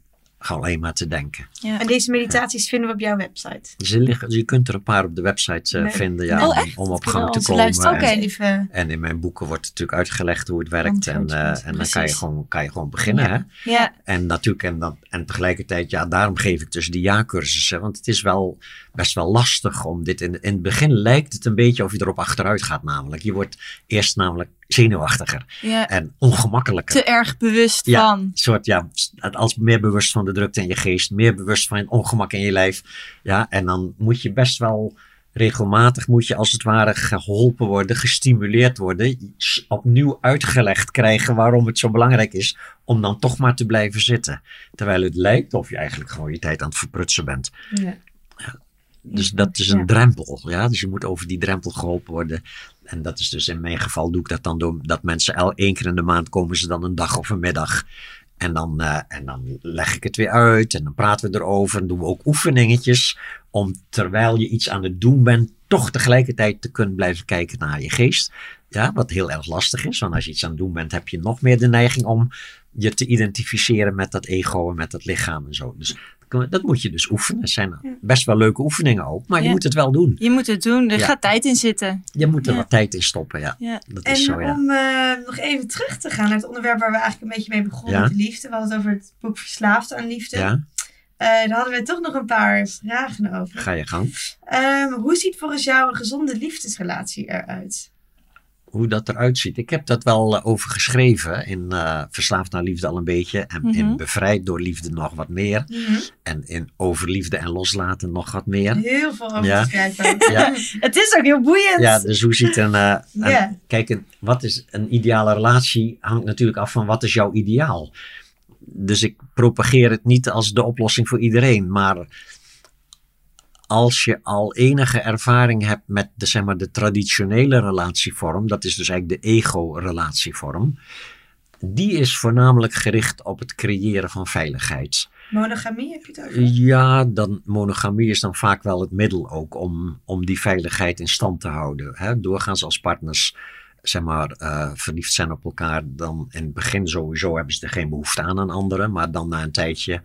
B: alleen maar te denken.
A: Ja.
C: En deze meditaties vinden we op jouw website.
B: Ze liggen, je kunt er een paar op de website eh,
C: Nee.
B: vinden ja,
A: Oh,
B: om, op gang te
A: onze
B: komen. En-
A: Oké.
C: Even,
B: En in mijn boeken wordt natuurlijk uitgelegd hoe het werkt. En, eh, en dan kan je, gewoon, kan je gewoon beginnen. Hè?
A: Ja.
B: En natuurlijk, en, dan, en tegelijkertijd, ja, daarom geef ik dus die jaarcursussen. Want het is wel best wel lastig om dit. In, in het begin lijkt het een beetje of je erop achteruit gaat, namelijk. Je wordt eerst namelijk zenuwachtiger
A: ja.
B: en ongemakkelijker.
A: Te erg bewust
B: Ja.
A: van.
B: Soort, ja, als meer bewust van de drukte in je geest, meer bewust van het ongemak in je lijf. Ja, en dan moet je best wel regelmatig, moet je als het ware geholpen worden, gestimuleerd worden, opnieuw uitgelegd krijgen waarom het zo belangrijk is om dan toch maar te blijven zitten. Terwijl het lijkt of je eigenlijk gewoon je tijd aan het verprutsen bent.
C: ja.
B: Dus dat is een
C: Ja.
B: drempel. Ja? Dus je moet over die drempel geholpen worden. En dat is dus in mijn geval doe ik dat dan door dat mensen el één keer in de maand komen ze dan een dag of een middag. En dan, eh, en dan leg ik het weer uit en dan praten we erover. En doen we ook oefeningetjes om terwijl je iets aan het doen bent, toch tegelijkertijd te kunnen blijven kijken naar je geest. Ja, wat heel erg lastig is, want als je iets aan het doen bent, heb je nog meer de neiging om je te identificeren met dat ego en met dat lichaam en zo. Dus dat moet je dus oefenen. Het zijn best wel leuke oefeningen ook, maar je moet het wel doen.
A: Je moet het doen. Er
B: Ja.
A: gaat tijd in zitten.
B: Je moet er wat tijd in stoppen, ja. Dat
C: En
B: is zo, ja.
C: om eh, nog even terug te gaan naar het onderwerp waar we eigenlijk een beetje mee begonnen, de liefde. We hadden het over het boek Verslaafd aan Liefde.
B: Ja,
C: Eh, daar hadden we toch nog een paar vragen over.
B: ga je gang.
C: Ehm, hoe ziet volgens jou een gezonde liefdesrelatie eruit?
B: Hoe dat eruit ziet. Ik heb dat wel eh, over geschreven in eh, Verslaafd naar Liefde al een beetje. En in
A: Mhm.
B: Bevrijd door Liefde nog wat meer. En in Over Liefde en Loslaten nog wat meer.
C: Heel veel over
B: Ja. Ja,
A: Het is ook heel boeiend.
B: ja dus hoe ziet een... eh, een-. Kijk, een- wat is een ideale relatie hangt natuurlijk af van wat is jouw ideaal. Dus ik propageer het niet als de oplossing voor iedereen. Maar als je al enige ervaring hebt met de, zeg maar, de traditionele relatievorm, dat is dus eigenlijk de ego-relatievorm, die is voornamelijk gericht op het creëren van veiligheid.
C: Monogamie heb je het over?
B: Ja, dan monogamie is dan vaak wel het middel ook om, om die veiligheid in stand te houden. Hè? Doorgaans als partners zeg maar, eh, verliefd zijn op elkaar, dan in het begin sowieso hebben ze er geen behoefte aan aan anderen. Maar dan na een tijdje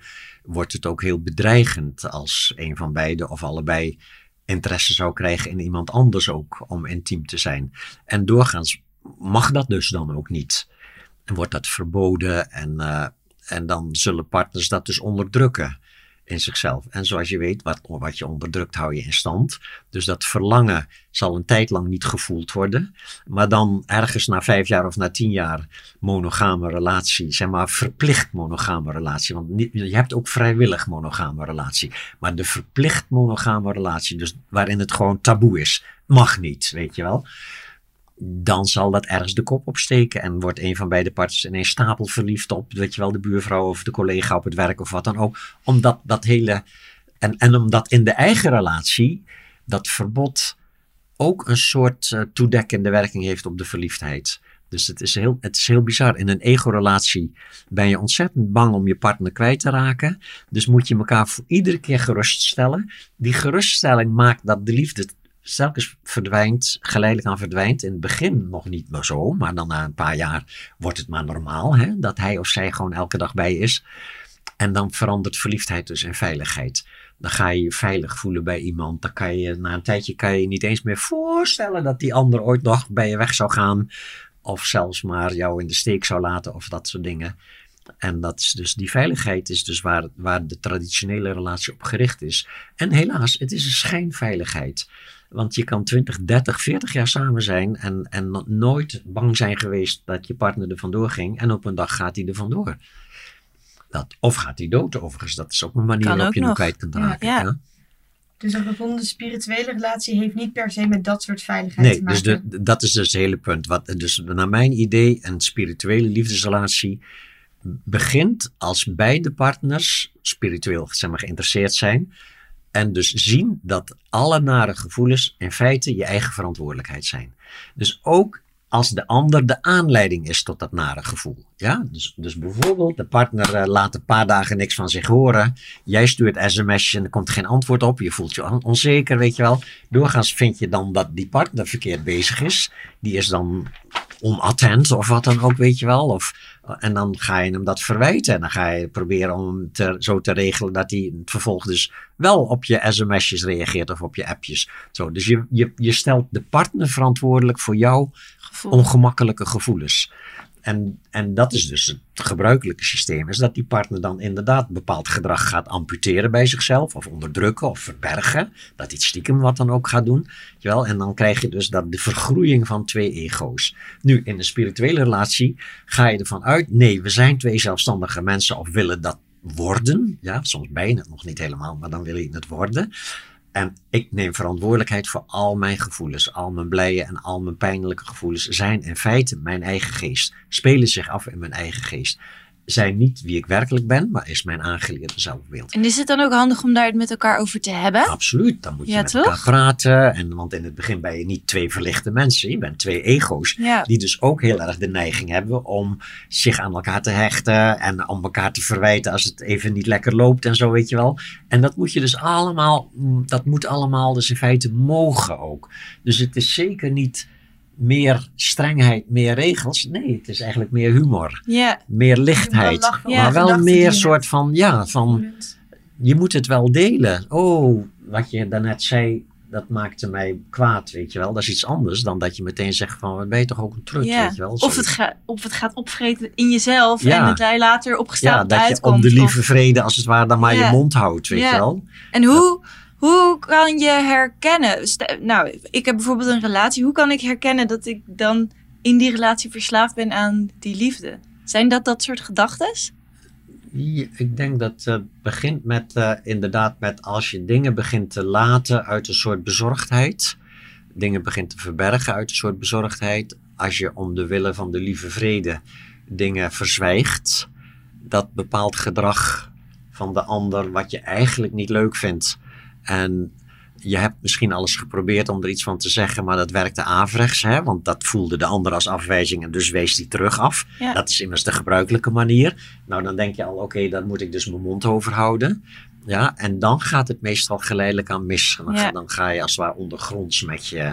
B: wordt het ook heel bedreigend als een van beiden of allebei interesse zou krijgen in iemand anders ook om intiem te zijn. En doorgaans mag dat dus dan ook niet. En wordt dat verboden en, eh, en dan zullen partners dat dus onderdrukken in zichzelf. En zoals je weet, wat, wat je onderdrukt hou je in stand. Dus dat verlangen zal een tijd lang niet gevoeld worden. Maar dan ergens na vijf jaar of na tien jaar monogame relatie, zeg maar verplicht monogame relatie. Want niet, je hebt ook vrijwillig monogame relatie. Maar de verplicht monogame relatie, dus waarin het gewoon taboe is, mag niet, weet je wel dan zal dat ergens de kop opsteken en wordt een van beide partners ineens stapel verliefd op, weet je wel, de buurvrouw of de collega op het werk of wat dan ook. Omdat dat hele, en, en omdat in de eigen relatie dat verbod ook een soort uh, toedekkende werking heeft op de verliefdheid. Dus het is, heel, het is heel bizar. In een ego-relatie ben je ontzettend bang om je partner kwijt te raken. Dus moet je elkaar voor iedere keer geruststellen. Die geruststelling maakt dat de liefde telkens verdwijnt, geleidelijk aan verdwijnt. In het begin nog niet meer zo, maar dan na een paar jaar wordt het maar normaal hè, dat hij of zij gewoon elke dag bij je is. En dan verandert verliefdheid dus in veiligheid. Dan ga je je veilig voelen bij iemand. Dan kan je na een tijdje kan je, je niet eens meer voorstellen dat die ander ooit nog bij je weg zou gaan. Of zelfs maar jou in de steek zou laten of dat soort dingen. En dat is dus die veiligheid is dus waar, waar de traditionele relatie op gericht is. En helaas, het is een schijnveiligheid. Want je kan 20, 30, 40 jaar samen zijn en, en nooit bang zijn geweest dat je partner er vandoor ging. En op een dag gaat hij er vandoor. Dat, of gaat hij dood overigens. Dat is ook een manier waarop je hem
A: nog.
B: kwijt kunt raken.
A: ja.
B: ja.
C: Dus een gezonde spirituele relatie heeft niet per se met dat soort veiligheid
B: Nee,
C: te
B: dus
C: maken.
B: de, dat is dus het hele punt. Wat, dus naar mijn idee, een spirituele liefdesrelatie begint als beide partners spiritueel zeg maar, geïnteresseerd zijn. En dus zien dat alle nare gevoelens in feite je eigen verantwoordelijkheid zijn. Dus ook als de ander de aanleiding is tot dat nare gevoel. Ja? Dus, dus bijvoorbeeld, de partner uh, laat een paar dagen niks van zich horen. Jij stuurt sms'jes en er komt geen antwoord op. Je voelt je onzeker, weet je wel. Doorgaans vind je dan dat die partner verkeerd bezig is. Die is dan onattent of wat dan ook, weet je wel. Of, en dan ga je hem dat verwijten. En dan ga je proberen om hem te, zo te regelen dat hij vervolgens dus wel op je sms'jes reageert of op je appjes. Zo, dus je, je, je stelt de partner verantwoordelijk voor jouw
A: Gevoel.
B: ongemakkelijke gevoelens. En, en dat is dus het gebruikelijke systeem, is dat die partner dan inderdaad bepaald gedrag gaat amputeren bij zichzelf, of onderdrukken of verbergen. Dat iets stiekem wat dan ook gaat doen. En dan krijg je dus dat de vergroeiing van twee ego's. Nu, in een spirituele relatie ga je ervan uit, nee, we zijn twee zelfstandige mensen of willen dat worden. Ja, soms het nog niet helemaal, maar dan wil je het worden. En ik neem verantwoordelijkheid voor al mijn gevoelens. Al mijn blije en al mijn pijnlijke gevoelens zijn in feite mijn eigen geest. Spelen zich af in mijn eigen geest. Zijn niet wie ik werkelijk ben, maar is mijn aangeleerde zelfbeeld.
A: En is het dan ook handig om daar het met elkaar over te hebben?
B: Absoluut, dan moet je
A: Ja,
B: met
A: toch?
B: elkaar praten. En, want in het begin ben je niet twee verlichte mensen. Je bent twee ego's.
A: Ja.
B: Die dus ook heel erg de neiging hebben om zich aan elkaar te hechten. En om elkaar te verwijten als het even niet lekker loopt en zo, weet je wel. En dat moet je dus allemaal, mm, dat moet allemaal dus in feite mogen ook. Dus het is zeker niet meer strengheid, meer regels. Nee, het is eigenlijk meer humor.
A: Ja,
B: Meer lichtheid.
C: lachen
B: maar wel meer soort van, ja, van je moet het wel delen. Oh, wat je daarnet zei, dat maakte mij kwaad, weet je wel. Dat is iets anders dan dat je meteen zegt van, wat ben je toch ook een trut,
A: ja.
B: weet je wel.
A: Of, het ga, of het gaat opvreten in jezelf
B: Ja.
A: en dat hij later
B: ja,
A: opgestaan
B: dat je
A: uitkomt.
B: om de lieve vrede als het ware dan maar
A: Ja.
B: je mond houdt, weet
A: Ja.
B: je wel.
A: En hoe, hoe kan je herkennen? Nou, ik heb bijvoorbeeld een relatie. Hoe kan ik herkennen dat ik dan in die relatie verslaafd ben aan die liefde? Zijn dat dat soort gedachten?
B: Ik denk dat het begint met eh, inderdaad met als je dingen begint te laten uit een soort bezorgdheid. Dingen begint te verbergen uit een soort bezorgdheid. Als je om de willen van de lieve vrede dingen verzwijgt. Dat bepaalt gedrag van de ander wat je eigenlijk niet leuk vindt. En je hebt misschien alles geprobeerd om er iets van te zeggen, maar dat werkte averechts. Hè? Want dat voelde de ander als afwijzing en dus wees die terug af.
A: Ja.
B: Dat is immers de gebruikelijke manier. Nou, dan denk je al, oké, dan moet ik dus mijn mond over houden. Ja, en dan gaat het meestal geleidelijk aan mis. Dan,
A: Ja.
B: dan ga je als het ware ondergronds met je.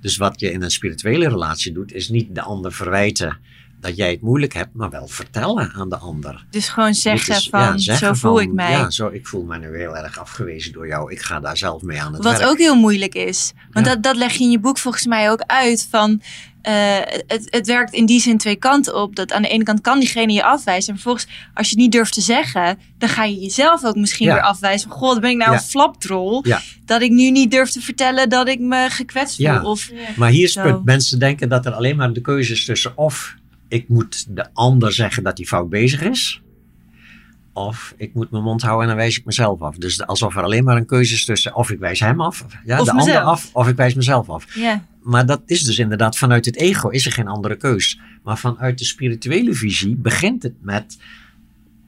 B: Dus wat je in een spirituele relatie doet, is niet de ander verwijten dat jij het moeilijk hebt, maar wel vertellen aan de ander.
A: Dus gewoon zeggen
B: is-
A: van,
B: ja, zeggen
A: zo voel
B: van,
A: ik mij.
B: Ja, zo, ik voel me nu heel erg afgewezen door jou. Ik ga daar zelf mee aan het
A: Wat
B: werk.
A: ook heel moeilijk is. Want
B: Ja.
A: dat, dat leg je in je boek volgens mij ook uit. Van, eh, het, het werkt in die zin twee kanten op. Dat aan de ene kant kan diegene je afwijzen. En vervolgens, als je het niet durft te zeggen, dan ga je jezelf ook misschien
B: Ja.
A: weer afwijzen. Van, goh, dan ben ik nou
B: Ja.
A: een flapdrol.
B: Ja.
A: Dat ik nu niet durf te vertellen dat ik me gekwetst voel.
B: Ja.
A: Of,
B: Maar hier is het punt. Mensen denken dat er alleen maar de keuze is tussen of ik moet de ander zeggen dat hij fout bezig is. Of ik moet mijn mond houden en dan wijs ik mezelf af. Dus alsof er alleen maar een keuze is tussen of ik wijs hem af, ja,
A: Of
B: de ander af, of ik wijs mezelf af.
A: ja.
B: Maar dat is dus inderdaad vanuit het ego is er geen andere keus. Maar vanuit de spirituele visie begint het met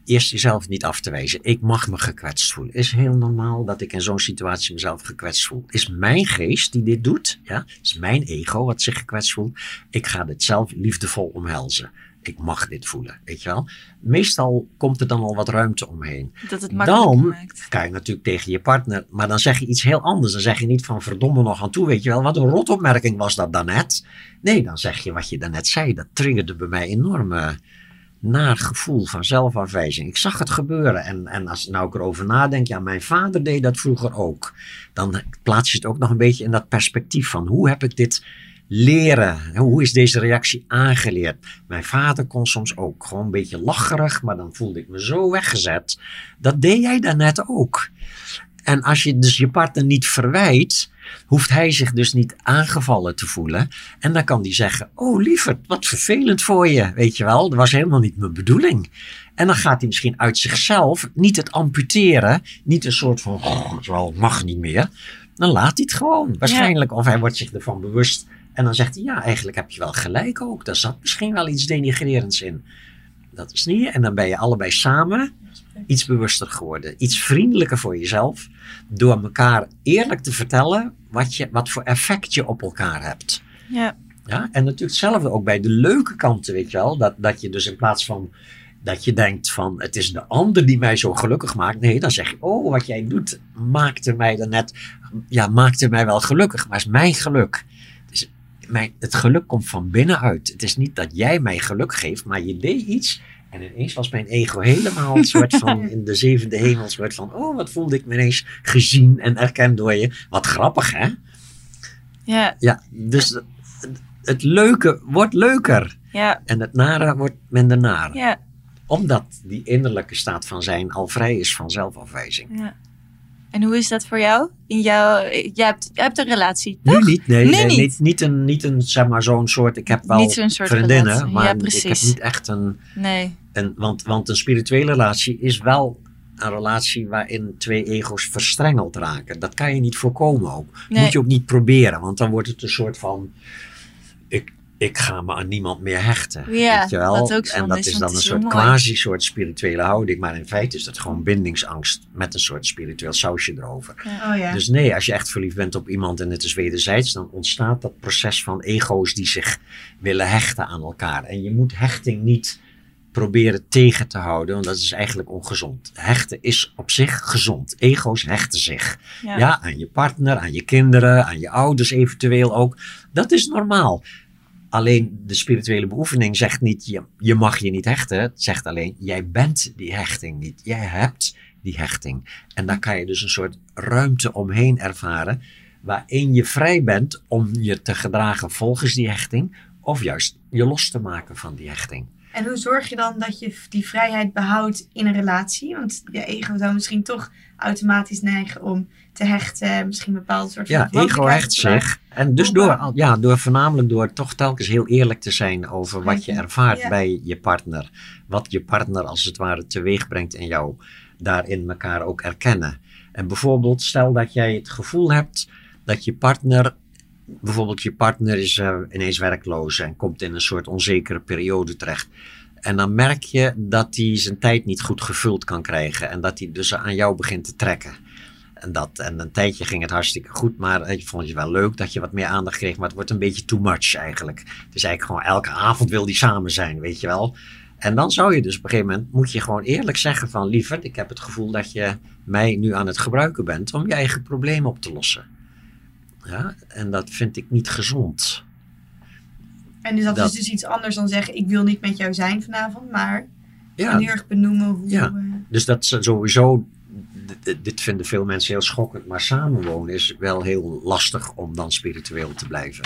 B: eerst jezelf niet af te wijzen. Ik mag me gekwetst voelen. Is heel normaal dat ik in zo'n situatie mezelf gekwetst voel. Is mijn geest die dit doet. Ja? Is mijn ego wat zich gekwetst voelt. Ik ga dit zelf liefdevol omhelzen. Ik mag dit voelen, weet je wel. Meestal komt er dan al wat ruimte omheen.
A: Dat het
B: Dan
A: maakt.
B: kan je natuurlijk tegen je partner, maar dan zeg je iets heel anders. Dan zeg je niet van verdomme nog aan toe, weet je wel. Wat een rotopmerking was dat daarnet. Nee, dan zeg je wat je daarnet zei. Dat triggerde bij mij enorme naar gevoel van zelfafwijzing. Ik zag het gebeuren. En, en als nou ik erover nadenk, ja, mijn vader deed dat vroeger ook. Dan plaats je het ook nog een beetje in dat perspectief van hoe heb ik dit leren? Hoe is deze reactie aangeleerd? Mijn vader kon soms ook gewoon een beetje lacherig, maar dan voelde ik me zo weggezet. Dat deed jij daarnet ook. En als je dus je partner niet verwijt, hoeft hij zich dus niet aangevallen te voelen. En dan kan hij zeggen: Oh, lieverd, wat vervelend voor je. Weet je wel, dat was helemaal niet mijn bedoeling. En dan gaat hij misschien uit zichzelf niet het amputeren, niet een soort van: oh, Wel, mag niet meer. Dan laat hij het gewoon. Waarschijnlijk, of hij wordt zich ervan bewust. En dan zegt hij: Ja, eigenlijk heb je wel gelijk ook. Daar zat misschien wel iets denigrerends in. Dat is niet. En dan ben je allebei samen iets bewuster geworden. Iets vriendelijker voor jezelf. Door elkaar eerlijk te vertellen wat, je, wat voor effect je op elkaar hebt.
A: Ja.
B: Ja? En natuurlijk hetzelfde ook bij de leuke kanten, weet je wel. Dat, dat je dus in plaats van dat je denkt van het is de ander die mij zo gelukkig maakt. Nee, dan zeg je, oh, wat jij doet maakte mij dan net, ja, maakte mij wel gelukkig, maar is mijn geluk. Dus mijn, het geluk komt van binnenuit. Het is niet dat jij mij geluk geeft, maar je deed iets. En ineens was mijn ego helemaal een soort van in de zevende hemel. Een soort van, oh, wat voelde ik me ineens gezien en erkend door je. Wat grappig, hè?
A: Ja,
B: Ja, dus het, leuke wordt leuker.
A: ja,
B: En het nare wordt minder naar.
A: ja,
B: Omdat die innerlijke staat van zijn al vrij is van zelfafwijzing.
A: ja. En hoe is dat voor jou? In jouw, jij, hebt, jij hebt een relatie,
B: Nu
A: toch?
B: niet, nee.
A: Nu
B: nee,
A: niet.
B: Niet, niet, een, niet een, zeg maar, zo'n soort, ik heb wel
A: Niet zo'n soort
B: vriendinnen,
A: relatie.
B: maar
A: Ja,
B: ik heb niet echt een,
A: Nee.
B: Een want, want een spirituele relatie is wel een relatie waarin twee ego's verstrengeld raken. Dat kan je niet voorkomen ook.
A: Nee.
B: Moet je ook niet proberen, want dan wordt het een soort van, ik, ik ga me aan niemand meer hechten.
A: Ja,
B: weet je wel?
A: ook
B: en dat
A: is,
B: dan een soort quasi-soort spirituele houding, maar in feite is dat gewoon bindingsangst met een soort spiritueel sausje erover.
C: Oh ja.
B: Dus nee, als je echt verliefd bent op iemand en het is wederzijds, dan ontstaat dat proces van ego's die zich willen hechten aan elkaar. En je moet hechting niet proberen tegen te houden, want dat is eigenlijk ongezond. Hechten is op zich gezond. Ego's hechten zich.
A: Ja.
B: Ja. aan je partner, aan je kinderen, aan je ouders eventueel ook. Dat is normaal. Alleen de spirituele beoefening zegt niet, je, je mag je niet hechten. Het zegt alleen, jij bent die hechting niet. Jij hebt die hechting. En daar kan je dus een soort ruimte omheen ervaren, waarin je vrij bent om je te gedragen volgens die hechting, of juist je los te maken van die hechting.
C: En hoe zorg je dan dat je die vrijheid behoudt in een relatie? Want je ego zou misschien toch automatisch neigen om te hechten, misschien een bepaald soort van
B: Ja, ego hecht zich. En dus door, ja, door voornamelijk door toch telkens heel eerlijk te zijn over wat je ervaart
C: Ja.
B: bij je partner. Wat je partner als het ware teweeg brengt in jou. Daarin elkaar ook erkennen. En bijvoorbeeld, stel dat jij het gevoel hebt dat je partner. Bijvoorbeeld, je partner is eh, ineens werkloos en komt in een soort onzekere periode terecht. En dan merk je dat hij zijn tijd niet goed gevuld kan krijgen. En dat hij dus aan jou begint te trekken. En, dat, en een tijdje ging het hartstikke goed, maar ik vond het wel leuk dat je wat meer aandacht kreeg. Maar het wordt een beetje too much eigenlijk. Is eigenlijk gewoon elke avond wil die samen zijn, weet je wel. En dan zou je dus op een gegeven moment, moet je gewoon eerlijk zeggen van lieverd, ik heb het gevoel dat je mij nu aan het gebruiken bent om je eigen probleem op te lossen. Ja, en dat vind ik niet gezond.
C: En dus dat,
B: Dat-
C: is dus iets anders dan zeggen, ik wil niet met jou zijn vanavond, maar
B: Ja,
C: heel erg benoemen hoe...
B: Ja.
C: eh,
B: Dus dat sowieso, dit vinden veel mensen heel schokkend, maar samenwonen is wel heel lastig om dan spiritueel te blijven.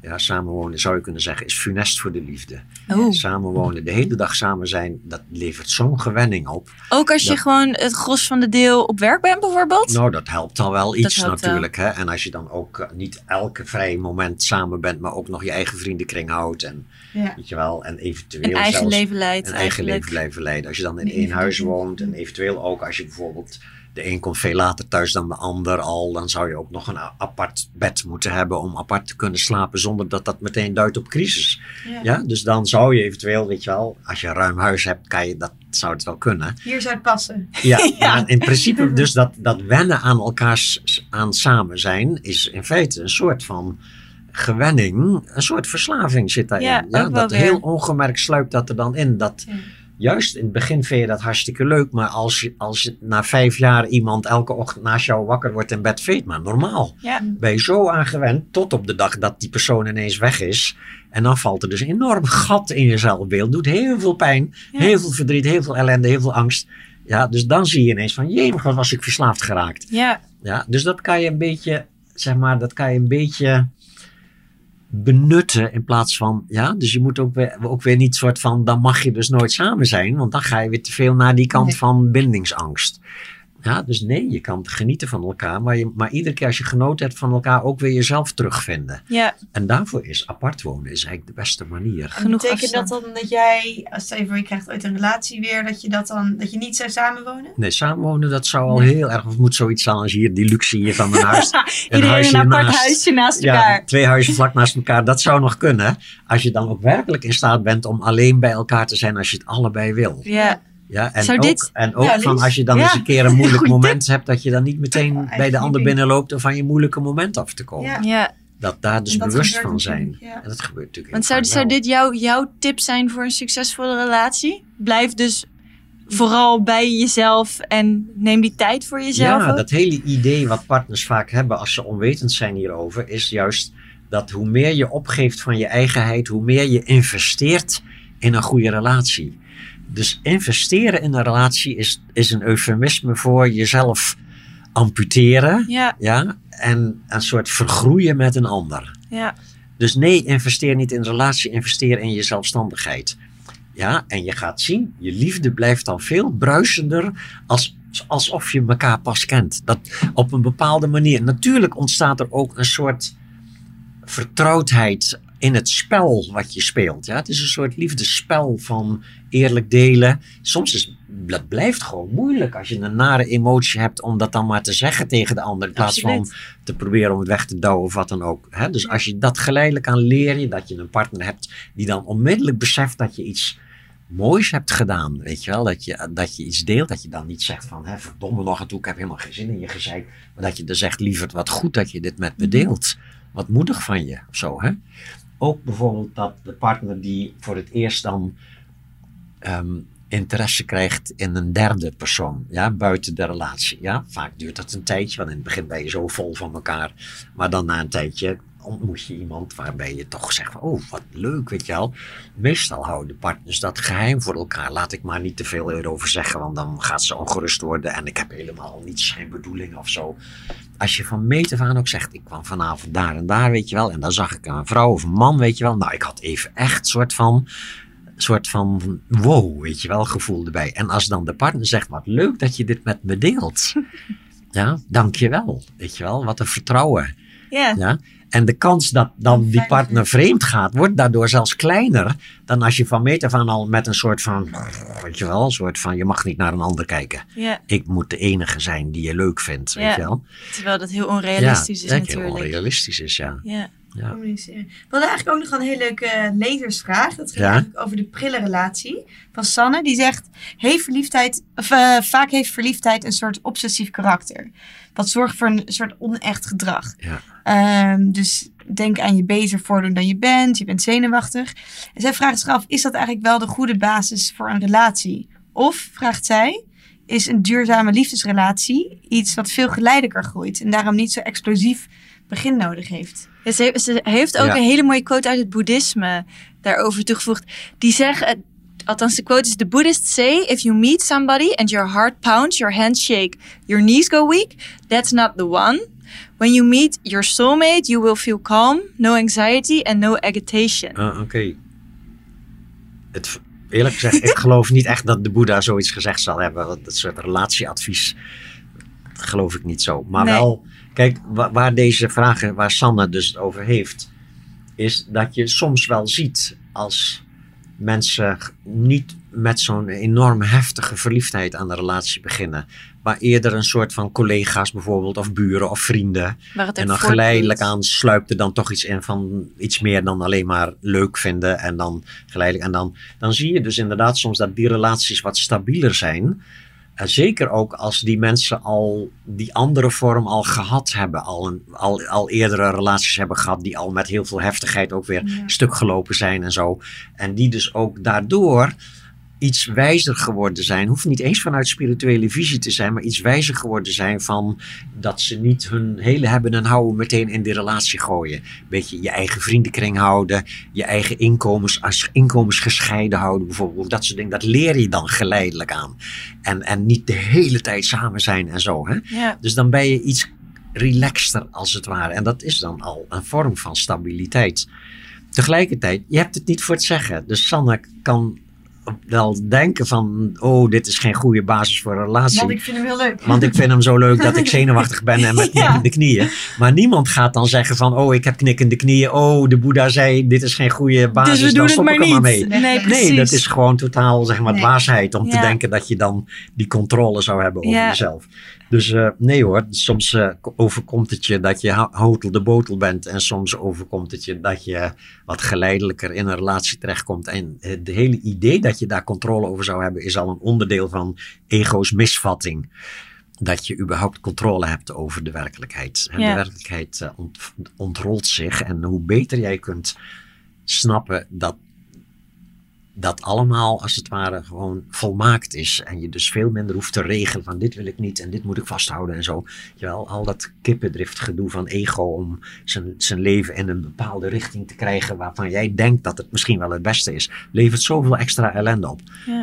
B: Ja, samenwonen zou je kunnen zeggen is funest voor de liefde.
A: Oh.
B: Samenwonen, de hele dag samen zijn, dat levert zo'n gewenning op.
A: Ook als je gewoon het gros van de deel op werk bent, bijvoorbeeld?
B: Nou, dat helpt dan wel iets
A: wel.
B: natuurlijk. Hè? En als je dan ook eh, niet elke vrije moment samen bent, maar ook nog je eigen vriendenkring houdt. En,
C: ja.
B: weet je wel, en eventueel
A: een eigen
B: zelfs
A: leven leidt.
B: een eigen
A: eigenlijk.
B: leven blijven leiden. Als je dan in
C: Nee,
B: één huis woont en eventueel ook als je bijvoorbeeld de een komt veel later thuis dan de ander al, dan zou je ook nog een apart bed moeten hebben om apart te kunnen slapen zonder dat dat meteen duidt op crisis.
C: Ja.
B: Ja, dus dan zou je eventueel, weet je wel, als je een ruim huis hebt, kan je dat zou het wel kunnen.
C: Hier zou het passen.
B: Ja, in principe dus dat, dat wennen aan elkaar s- aan samen zijn is in feite een soort van gewenning, een soort verslaving zit daarin.
A: Ja, ook wel
B: dat heel ongemerkt sluipt dat er dan in. Dat
C: Ja.
B: Juist in het begin vind je dat hartstikke leuk, maar als je, als je na vijf jaar iemand elke ochtend naast jou wakker wordt in bed, veet maar normaal.
A: Ja.
B: Ben je zo aan gewend tot op de dag dat die persoon ineens weg is. En dan valt er dus een enorm gat in je zelfbeeld. Doet heel veel pijn,
A: Ja.
B: heel veel verdriet, heel veel ellende, heel veel angst. Ja, dus dan zie je ineens van, jee, wat was ik verslaafd geraakt.
A: Ja.
B: Ja, dus dat kan je een beetje, zeg maar, dat kan je een beetje benutten in plaats van, ja, dus je moet ook weer, ook weer niet soort van, dan mag je dus nooit samen zijn, want dan ga je weer te veel naar die kant
C: Nee.
B: van bindingsangst. Ja, dus nee, je kan genieten van elkaar, maar, je, maar iedere keer als je genoten hebt van elkaar ook weer jezelf terugvinden.
A: ja.
B: En daarvoor is apart wonen is eigenlijk de beste manier.
C: En
A: Genoeg
C: betekent
A: afstand.
C: dat dan dat jij, als je je krijgt ooit een relatie weer, dat je dat dan, dat je niet zou samenwonen?
B: Nee, samenwonen, dat zou al
C: Nee.
B: heel erg, of het moet zoiets zijn als hier, die luxe hier van mijn huis.
A: Iedereen
B: huisje
A: een apart
B: naast.
A: huisje naast
B: Ja,
A: elkaar.
B: twee huizen vlak naast elkaar, dat zou nog kunnen. Als je dan ook werkelijk in staat bent om alleen bij elkaar te zijn als je het allebei wil.
A: Ja.
B: Ja, en
A: Zou
B: ook,
A: dit-
B: en ook
C: Ja,
B: van als je dan
A: Ja,
B: eens een keer een moeilijk moment hebt, dat je dan niet meteen
C: Ja,
B: bij de ander binnenloopt om van je moeilijke moment af te komen.
C: Ja.
A: ja.
B: Dat daar dus
C: dat
B: bewust van zijn. En dat gebeurt natuurlijk
A: Want zou, zou dit jouw jouw tip zijn voor een succesvolle relatie? Blijf dus vooral bij jezelf en neem die tijd voor jezelf.
B: Ja,
A: ook.
B: dat hele idee wat partners vaak hebben als ze onwetend zijn hierover, is juist dat hoe meer je opgeeft van je eigenheid, hoe meer je investeert in een goede relatie. Dus investeren in een relatie is, is een eufemisme voor jezelf amputeren.
A: Ja,
B: Ja, en een soort vergroeien met een ander.
A: ja,
B: Dus nee, investeer niet in een relatie, investeer in je zelfstandigheid. Ja, en je gaat zien, je liefde blijft dan veel bruisender als, alsof je elkaar pas kent. Dat op een bepaalde manier. Natuurlijk ontstaat er ook een soort vertrouwdheid in het spel wat je speelt. Ja? Het is een soort liefdespel van eerlijk delen. Soms is dat blijft gewoon moeilijk als je een nare emotie hebt om dat dan maar te zeggen tegen de ander. In plaats van te proberen om het weg te douwen of wat dan ook. Hè? Dus als je dat geleidelijk aan leer je dat je een partner hebt die dan onmiddellijk beseft dat je iets moois hebt gedaan. Weet je wel, dat je, dat je iets deelt. Dat je dan niet zegt van, hè, verdomme nog en toe, ik heb helemaal geen zin in je gezeik. Maar dat je dan zegt, lieverd, wat goed dat je dit met me deelt. Wat moedig van je, of zo. Hè? Ook bijvoorbeeld dat de partner die voor het eerst dan ehm, interesse krijgt in een derde persoon, ja, buiten de relatie. Ja, vaak duurt dat een tijdje, want in het begin ben je zo vol van elkaar. Maar dan na een tijdje ontmoet je iemand waarbij je toch zegt van, oh, wat leuk, weet je wel. Meestal houden partners dat geheim voor elkaar. Laat ik maar niet te veel erover zeggen, want dan gaat ze ongerust worden en ik heb helemaal niets, geen bedoeling of zo. Als je van meet af aan ook zegt, ik kwam vanavond daar en daar, weet je wel, en dan zag ik een vrouw of een man, weet je wel. Nou, ik had even echt soort van soort van wow, weet je wel, gevoel erbij. En als dan de partner zegt, wat leuk dat je dit met me deelt. Ja, dank je wel. Weet je wel, wat een vertrouwen.
A: Ja.
B: Ja. En de kans dat dan die partner vreemd gaat, wordt daardoor zelfs kleiner dan als je van meet af aan al met een soort van, weet je wel, een soort van, je mag niet naar een ander kijken.
A: ja.
B: Ik moet de enige zijn die je leuk vindt, weet
A: Ja.
B: je wel.
A: Terwijl dat heel onrealistisch is
B: dat heel
A: natuurlijk.
B: onrealistisch is, ja.
A: Ja.
B: Ja.
C: Communiceren. We hadden eigenlijk ook nog een hele leuke lezersvraag. Dat ging
B: Ja?
C: eigenlijk over de prille relatie van Sanne. Die zegt, heeft verliefdheid, of, eh, vaak heeft verliefdheid een soort obsessief karakter. Wat zorgt voor een soort onecht gedrag.
B: Ja.
C: Ehm, dus denk aan je beter voordoen dan je bent. Je bent zenuwachtig. En zij vraagt zich af, is dat eigenlijk wel de goede basis voor een relatie? Of, vraagt zij, is een duurzame liefdesrelatie iets wat veel geleidelijker groeit. En daarom niet zo explosief begin nodig heeft.
A: Ja, ze, ze heeft ook
B: Ja.
A: een hele mooie quote uit het boeddhisme daarover toegevoegd. Die zegt, eh, althans de quote is: The Buddhists say if you meet somebody and your heart pounds, your hands shake, your knees go weak, that's not the one. When you meet your soulmate, you will feel calm, no anxiety and no agitation.
B: Ah, Oké. Het- Eerlijk gezegd, ik geloof niet echt dat de Boeddha zoiets gezegd zal hebben. Dat soort relatieadvies dat geloof ik niet zo. Maar
A: Nee.
B: wel, kijk, wa- waar deze vragen, waar Sanne dus het over heeft, is dat je soms wel ziet als mensen niet met zo'n enorm heftige verliefdheid aan de relatie beginnen. Maar eerder een soort van collega's bijvoorbeeld, of buren of vrienden. En dan geleidelijk aan sluipt er dan toch iets in van iets meer dan alleen maar leuk vinden. En dan geleidelijk. En dan, dan zie je dus inderdaad soms dat die relaties wat stabieler zijn. Eh, zeker ook als die mensen al die andere vorm al gehad hebben. Al, een, al, al eerdere relaties hebben gehad. Die al met heel veel heftigheid ook weer
C: Ja.
B: stuk gelopen zijn en zo. En die dus ook daardoor iets wijzer geworden zijn. Hoeft niet eens vanuit spirituele visie te zijn, maar iets wijzer geworden zijn van dat ze niet hun hele hebben en houden meteen in die relatie gooien. Beetje je eigen vriendenkring houden, je eigen inkomens, als inkomens gescheiden houden bijvoorbeeld. Dat soort dingen, dat leer je dan geleidelijk aan. En, en niet de hele tijd samen zijn en zo. Hè?
A: Ja,
B: Dus dan ben je iets relaxter als het ware. En dat is dan al een vorm van stabiliteit. Tegelijkertijd, je hebt het niet voor het zeggen. Dus Sanne kan wel denken van, oh, dit is geen goede basis voor een relatie.
C: Want ik vind hem heel leuk.
B: Want ik vind hem zo leuk dat ik zenuwachtig ben en met
A: Ja.
B: knikkende knieën. Maar niemand gaat dan zeggen van, oh, ik heb knikkende knieën. Oh, de Boeddha zei, dit is geen goede basis,
A: dus we
B: dan stop
A: maar
B: ik er maar mee.
A: niet. Nee,
C: Nee,
A: precies.
B: Nee, dat is gewoon totaal zeg maar
C: Nee.
B: dwaasheid om te denken dat je dan die controle zou hebben over
A: Ja.
B: jezelf. Dus eh, nee hoor, soms eh, overkomt het je dat je ho- hotel de botel bent en soms overkomt het je dat je wat geleidelijker in een relatie terechtkomt. En het hele idee dat je daar controle over zou hebben is al een onderdeel van ego's misvatting. Dat je überhaupt controle hebt over de werkelijkheid. En
A: Ja.
B: de werkelijkheid eh, ont- ontrolt zich en hoe beter jij kunt snappen dat dat allemaal als het ware gewoon volmaakt is. En je dus veel minder hoeft te regelen van dit wil ik niet en dit moet ik vasthouden en zo. Jawel, al dat kippendrift gedoe van ego om zijn, zijn leven in een bepaalde richting te krijgen waarvan jij denkt dat het misschien wel het beste is, levert zoveel extra ellende op.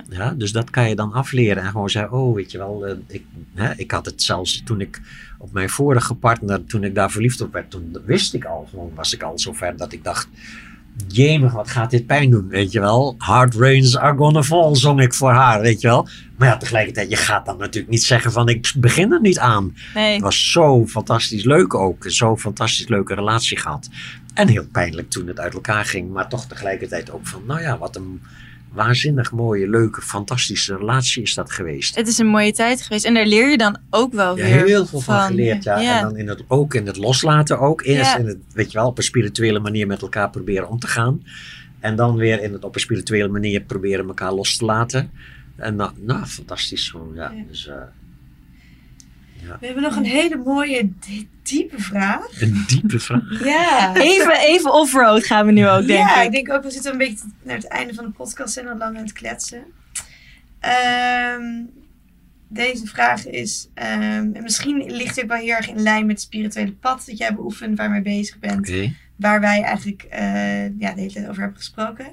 A: Ja.
B: dus dat kan je dan afleren en gewoon zeggen, oh weet je wel, eh, ik, hè, ik had het zelfs toen ik op mijn vorige partner, toen ik daar verliefd op werd, toen wist ik al, gewoon was ik al zover dat ik dacht, jemig, wat gaat dit pijn doen, weet je wel. Hard rains are gonna fall, zong ik voor haar, weet je wel. Maar ja, tegelijkertijd, je gaat dan natuurlijk niet zeggen van, ik begin er niet aan.
A: Nee.
B: Het was zo fantastisch leuk ook, zo fantastisch leuke relatie gehad. En heel pijnlijk toen het uit elkaar ging, maar toch tegelijkertijd ook van, nou ja, wat een waanzinnig mooie, leuke, fantastische relatie is dat geweest.
A: Het is een mooie tijd geweest. En daar leer je dan ook wel
B: Ja,
A: weer
B: heel veel van, geleerd, ja.
A: Ja.
B: En dan in het, ook in het loslaten ook. Eerst
A: Ja.
B: in het, weet je wel, op een spirituele manier met elkaar proberen om te gaan. En dan weer in het op een spirituele manier proberen elkaar los te laten. En nou, nou fantastisch zo, ja. Dus
C: We hebben nog een hele mooie, di- diepe vraag.
B: een diepe vraag.
C: Ja.
A: Even, even off-road gaan we nu ook, denk
C: ja,
A: ik.
C: ik denk ook, we zitten een beetje naar het einde van de podcast zijn al lang aan het kletsen. Ehm, deze vraag is, ehm, en misschien ligt het wel heel erg in lijn met het spirituele pad dat jij beoefent, waar je mee bezig bent, waar wij eigenlijk eh, ja, de hele tijd over hebben gesproken.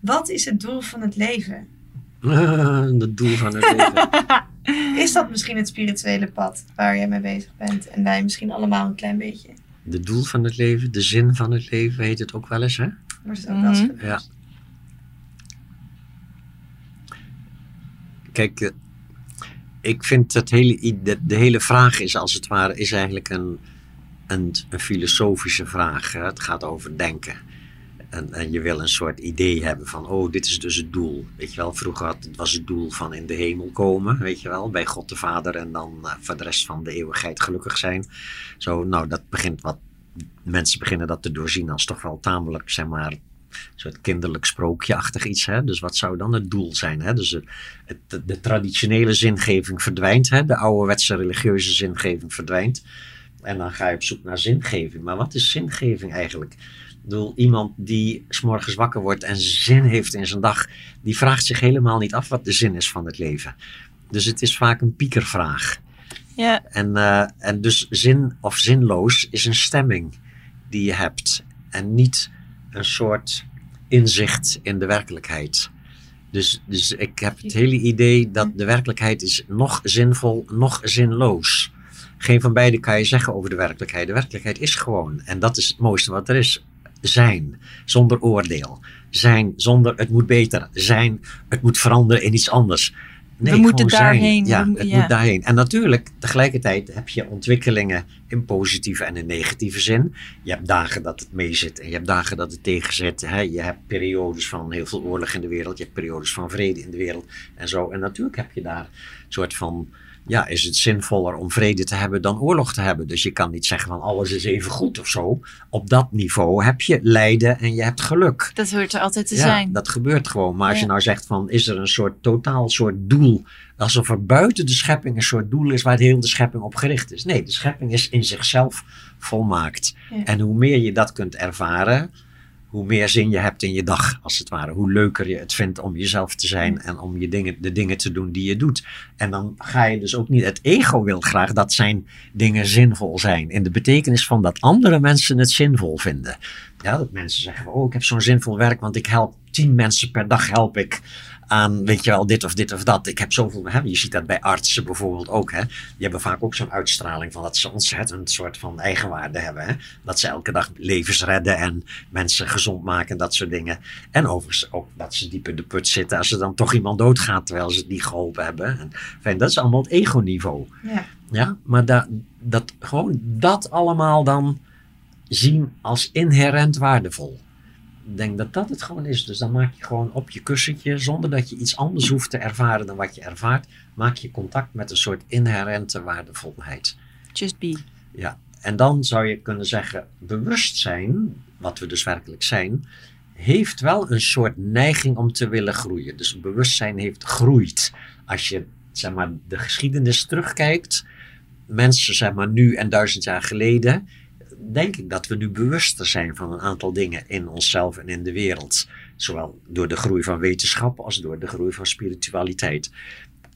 C: Wat is het doel van het leven?
B: Het doel van het leven.
C: Is dat misschien het spirituele pad waar jij mee bezig bent en wij misschien allemaal een klein beetje?
B: De doel van het leven, de zin van het leven heet het ook wel eens, hè?
C: Wordt het ook wel eens?
B: Ja. Kijk, eh, ik vind het hele, de, de hele vraag is als het ware is eigenlijk een, een, een filosofische vraag. hè. Het gaat over denken. En, en je wil een soort idee hebben van, oh, dit is dus het doel. Weet je wel, vroeger had, was het doel van in de hemel komen, weet je wel, bij God de Vader en dan eh, voor de rest van de eeuwigheid gelukkig zijn. Zo, nou, dat begint wat, mensen beginnen dat te doorzien als toch wel tamelijk, zeg maar, een soort kinderlijk sprookjeachtig iets. Hè? Dus wat zou dan het doel zijn? Hè? Dus het, het- de traditionele zingeving verdwijnt, hè? de ouderwetse religieuze zingeving verdwijnt. En dan ga je op zoek naar zingeving. Maar wat is zingeving eigenlijk? Ik bedoel, iemand die s'morgens wakker wordt en zin heeft in zijn dag, die vraagt zich helemaal niet af wat de zin is van het leven. Dus het is vaak een piekervraag.
A: Ja,
B: En, eh, en dus zin of zinloos is een stemming die je hebt. En niet een soort inzicht in de werkelijkheid. Dus, dus ik heb het hele idee dat de werkelijkheid is nog zinvol, nog zinloos. Geen van beide kan je zeggen over de werkelijkheid. De werkelijkheid is gewoon. En dat is het mooiste wat er is. Zijn, zonder oordeel. Zijn, zonder het moet beter. Zijn, het moet veranderen in iets anders. Nee,
A: We moeten
B: zijn.
A: daarheen.
B: Ja,
A: We-
B: het
A: ja.
B: moet daarheen. En natuurlijk, tegelijkertijd heb je ontwikkelingen in positieve en in negatieve zin. Je hebt dagen dat het mee zit en je hebt dagen dat het tegen zit. Hè? Je hebt periodes van heel veel oorlog in de wereld. Je hebt periodes van vrede in de wereld en zo. En natuurlijk heb je daar een soort van... Ja, is het zinvoller om vrede te hebben dan oorlog te hebben? Dus je kan niet zeggen van alles is even goed of zo. Op dat niveau heb je lijden en je hebt geluk.
A: dat hoort er altijd te
B: Ja,
A: zijn.
B: dat gebeurt gewoon. Maar als je nou zegt van, is er een soort totaal soort doel, alsof er buiten de schepping een soort doel is waar de hele schepping op gericht is. Nee, de schepping is in zichzelf volmaakt.
C: Ja.
B: En hoe meer je dat kunt ervaren, hoe meer zin je hebt in je dag, als het ware. Hoe leuker je het vindt om jezelf te zijn en om je dingen, de dingen te doen die je doet. En dan ga je dus ook niet, het ego wil graag dat zijn dingen zinvol zijn. In de betekenis van dat andere mensen het zinvol vinden. Ja, dat mensen zeggen, oh ik heb zo'n zinvol werk, want ik help tien mensen per dag help ik aan, weet je wel, dit of dit of dat. Ik heb zoveel, hè, je ziet dat bij artsen bijvoorbeeld ook, hè. Die hebben vaak ook zo'n uitstraling van dat ze ontzettend soort van eigenwaarde hebben, hè. Dat ze elke dag levens redden en mensen gezond maken en dat soort dingen. En overigens ook dat ze diep in de put zitten als er dan toch iemand doodgaat terwijl ze het niet geholpen hebben. En, fijn, dat is allemaal het ego-niveau.
C: Ja.
B: Ja, maar da, dat, gewoon dat allemaal dan zien als inherent waardevol. Denk dat dat het gewoon is. Dus dan maak je gewoon op je kussentje, zonder dat je iets anders hoeft te ervaren dan wat je ervaart, maak je contact met een soort inherente waardevolheid.
A: Just be.
B: Ja, en dan zou je kunnen zeggen, bewustzijn, wat we dus werkelijk zijn, heeft wel een soort neiging om te willen groeien. Dus bewustzijn heeft groeit. Als je zeg maar, de geschiedenis terugkijkt, mensen zeg maar nu en duizend jaar geleden, denk ik dat we nu bewuster zijn van een aantal dingen in onszelf en in de wereld. Zowel door de groei van wetenschap als door de groei van spiritualiteit.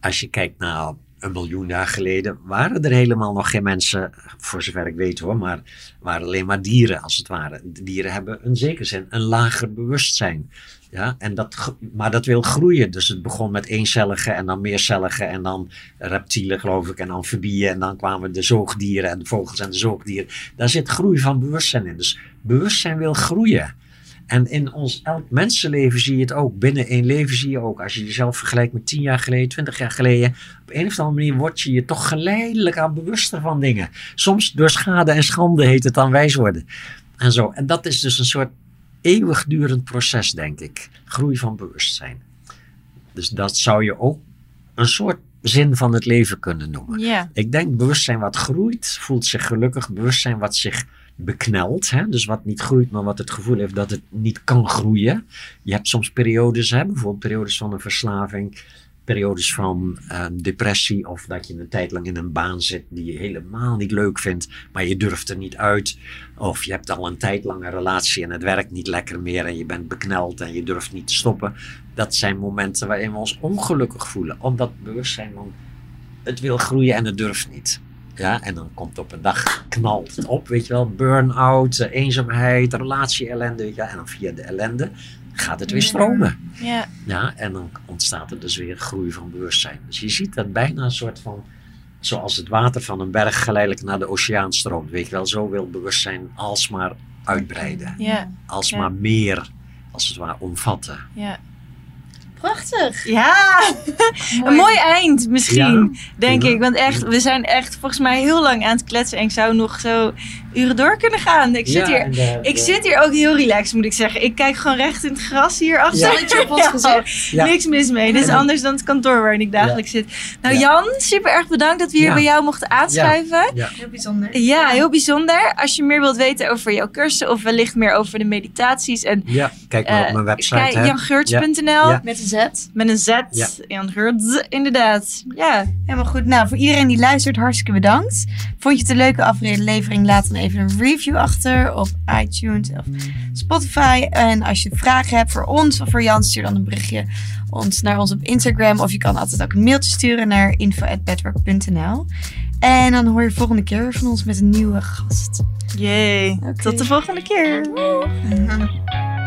B: Als je kijkt naar een miljoen jaar geleden, waren er helemaal nog geen mensen, voor zover ik weet hoor, maar waren alleen maar dieren als het ware. Dieren hebben in zekere zin een lager bewustzijn. Ja, en dat, maar dat wil groeien. Dus het begon met eencellige en dan meercellige en dan reptielen geloof ik en amfibieën en dan kwamen de zoogdieren en de vogels en de zoogdieren. Daar zit groei van bewustzijn in. Dus bewustzijn wil groeien. En in ons elk mensenleven zie je het ook. Binnen één leven zie je ook. Als je jezelf vergelijkt met tien jaar geleden, twintig jaar geleden. Op een of andere manier word je je toch geleidelijk aan bewuster van dingen. Soms door schade en schande heet het dan wijs worden. En zo. En dat is dus een soort eeuwigdurend proces, denk ik. Groei van bewustzijn. Dus dat zou je ook een soort zin van het leven kunnen noemen. Ik denk bewustzijn wat groeit, voelt zich gelukkig. Bewustzijn wat zich beknelt. Hè? Dus wat niet groeit, maar wat het gevoel heeft dat het niet kan groeien. Je hebt soms periodes, hè? bijvoorbeeld periodes van een verslaving. Periodes van eh, depressie of dat je een tijd lang in een baan zit die je helemaal niet leuk vindt, maar je durft er niet uit. Of je hebt al een tijd lang een relatie en het werkt niet lekker meer en je bent bekneld en je durft niet te stoppen. Dat zijn momenten waarin we ons ongelukkig voelen, omdat bewustzijn dan het wil groeien en het durft niet. Ja, en dan komt op een dag, knalt het op, weet je wel, burn-out, eh, eenzaamheid, relatie-ellende. En dan via de ellende gaat het weer stromen.
A: Ja.
B: Ja, en dan ontstaat er dus weer groei van bewustzijn. Dus je ziet dat bijna een soort van, zoals het water van een berg geleidelijk naar de oceaan stroomt. Weet je wel, zo wil bewustzijn alsmaar uitbreiden.
A: Ja.
B: Alsmaar meer, als het ware, omvatten.
A: Ja.
C: Prachtig.
A: Ja, een mooi eind misschien, denk
B: Ja.
A: ik. Want echt, we zijn echt volgens mij heel lang aan het kletsen. En ik zou nog zo uren door kunnen gaan. Ik zit,
B: Ja,
A: hier,
B: de-
A: ik
B: de-
A: zit hier ook heel relaxed, moet ik zeggen. Ik kijk gewoon recht in het gras hier achter.
C: Zonnetje op ons gezicht.
B: Ja.
A: Niks mis mee. Dit is anders dan het kantoor waarin ik dagelijks zit. Nou
B: Ja.
A: Jan, super erg bedankt dat we hier
B: Ja.
A: bij jou mochten aanschuiven.
B: Ja.
C: Heel bijzonder.
A: Ja, heel bijzonder. Als je meer wilt weten over jouw cursussen of wellicht meer over de meditaties. En
B: Ja, kijk maar op
A: eh,
B: mijn website.
A: kijk, jangeurts.nl
B: Ja.
C: Met een Z.
A: met een Z.
B: Ja.
A: Jan Geurts, inderdaad. Ja.
C: Helemaal goed. Nou, voor iedereen die luistert, hartstikke bedankt. Vond je het een leuke aflevering? Laat dan even een review achter op iTunes of Spotify. En als je vragen hebt voor ons of voor Jan, stuur dan een berichtje ons naar ons op Instagram. Of je kan altijd ook een mailtje sturen naar info.bedwork.nl. En dan hoor je volgende keer van ons met een nieuwe gast.
A: Yay.
C: Oké.
A: Tot de volgende keer.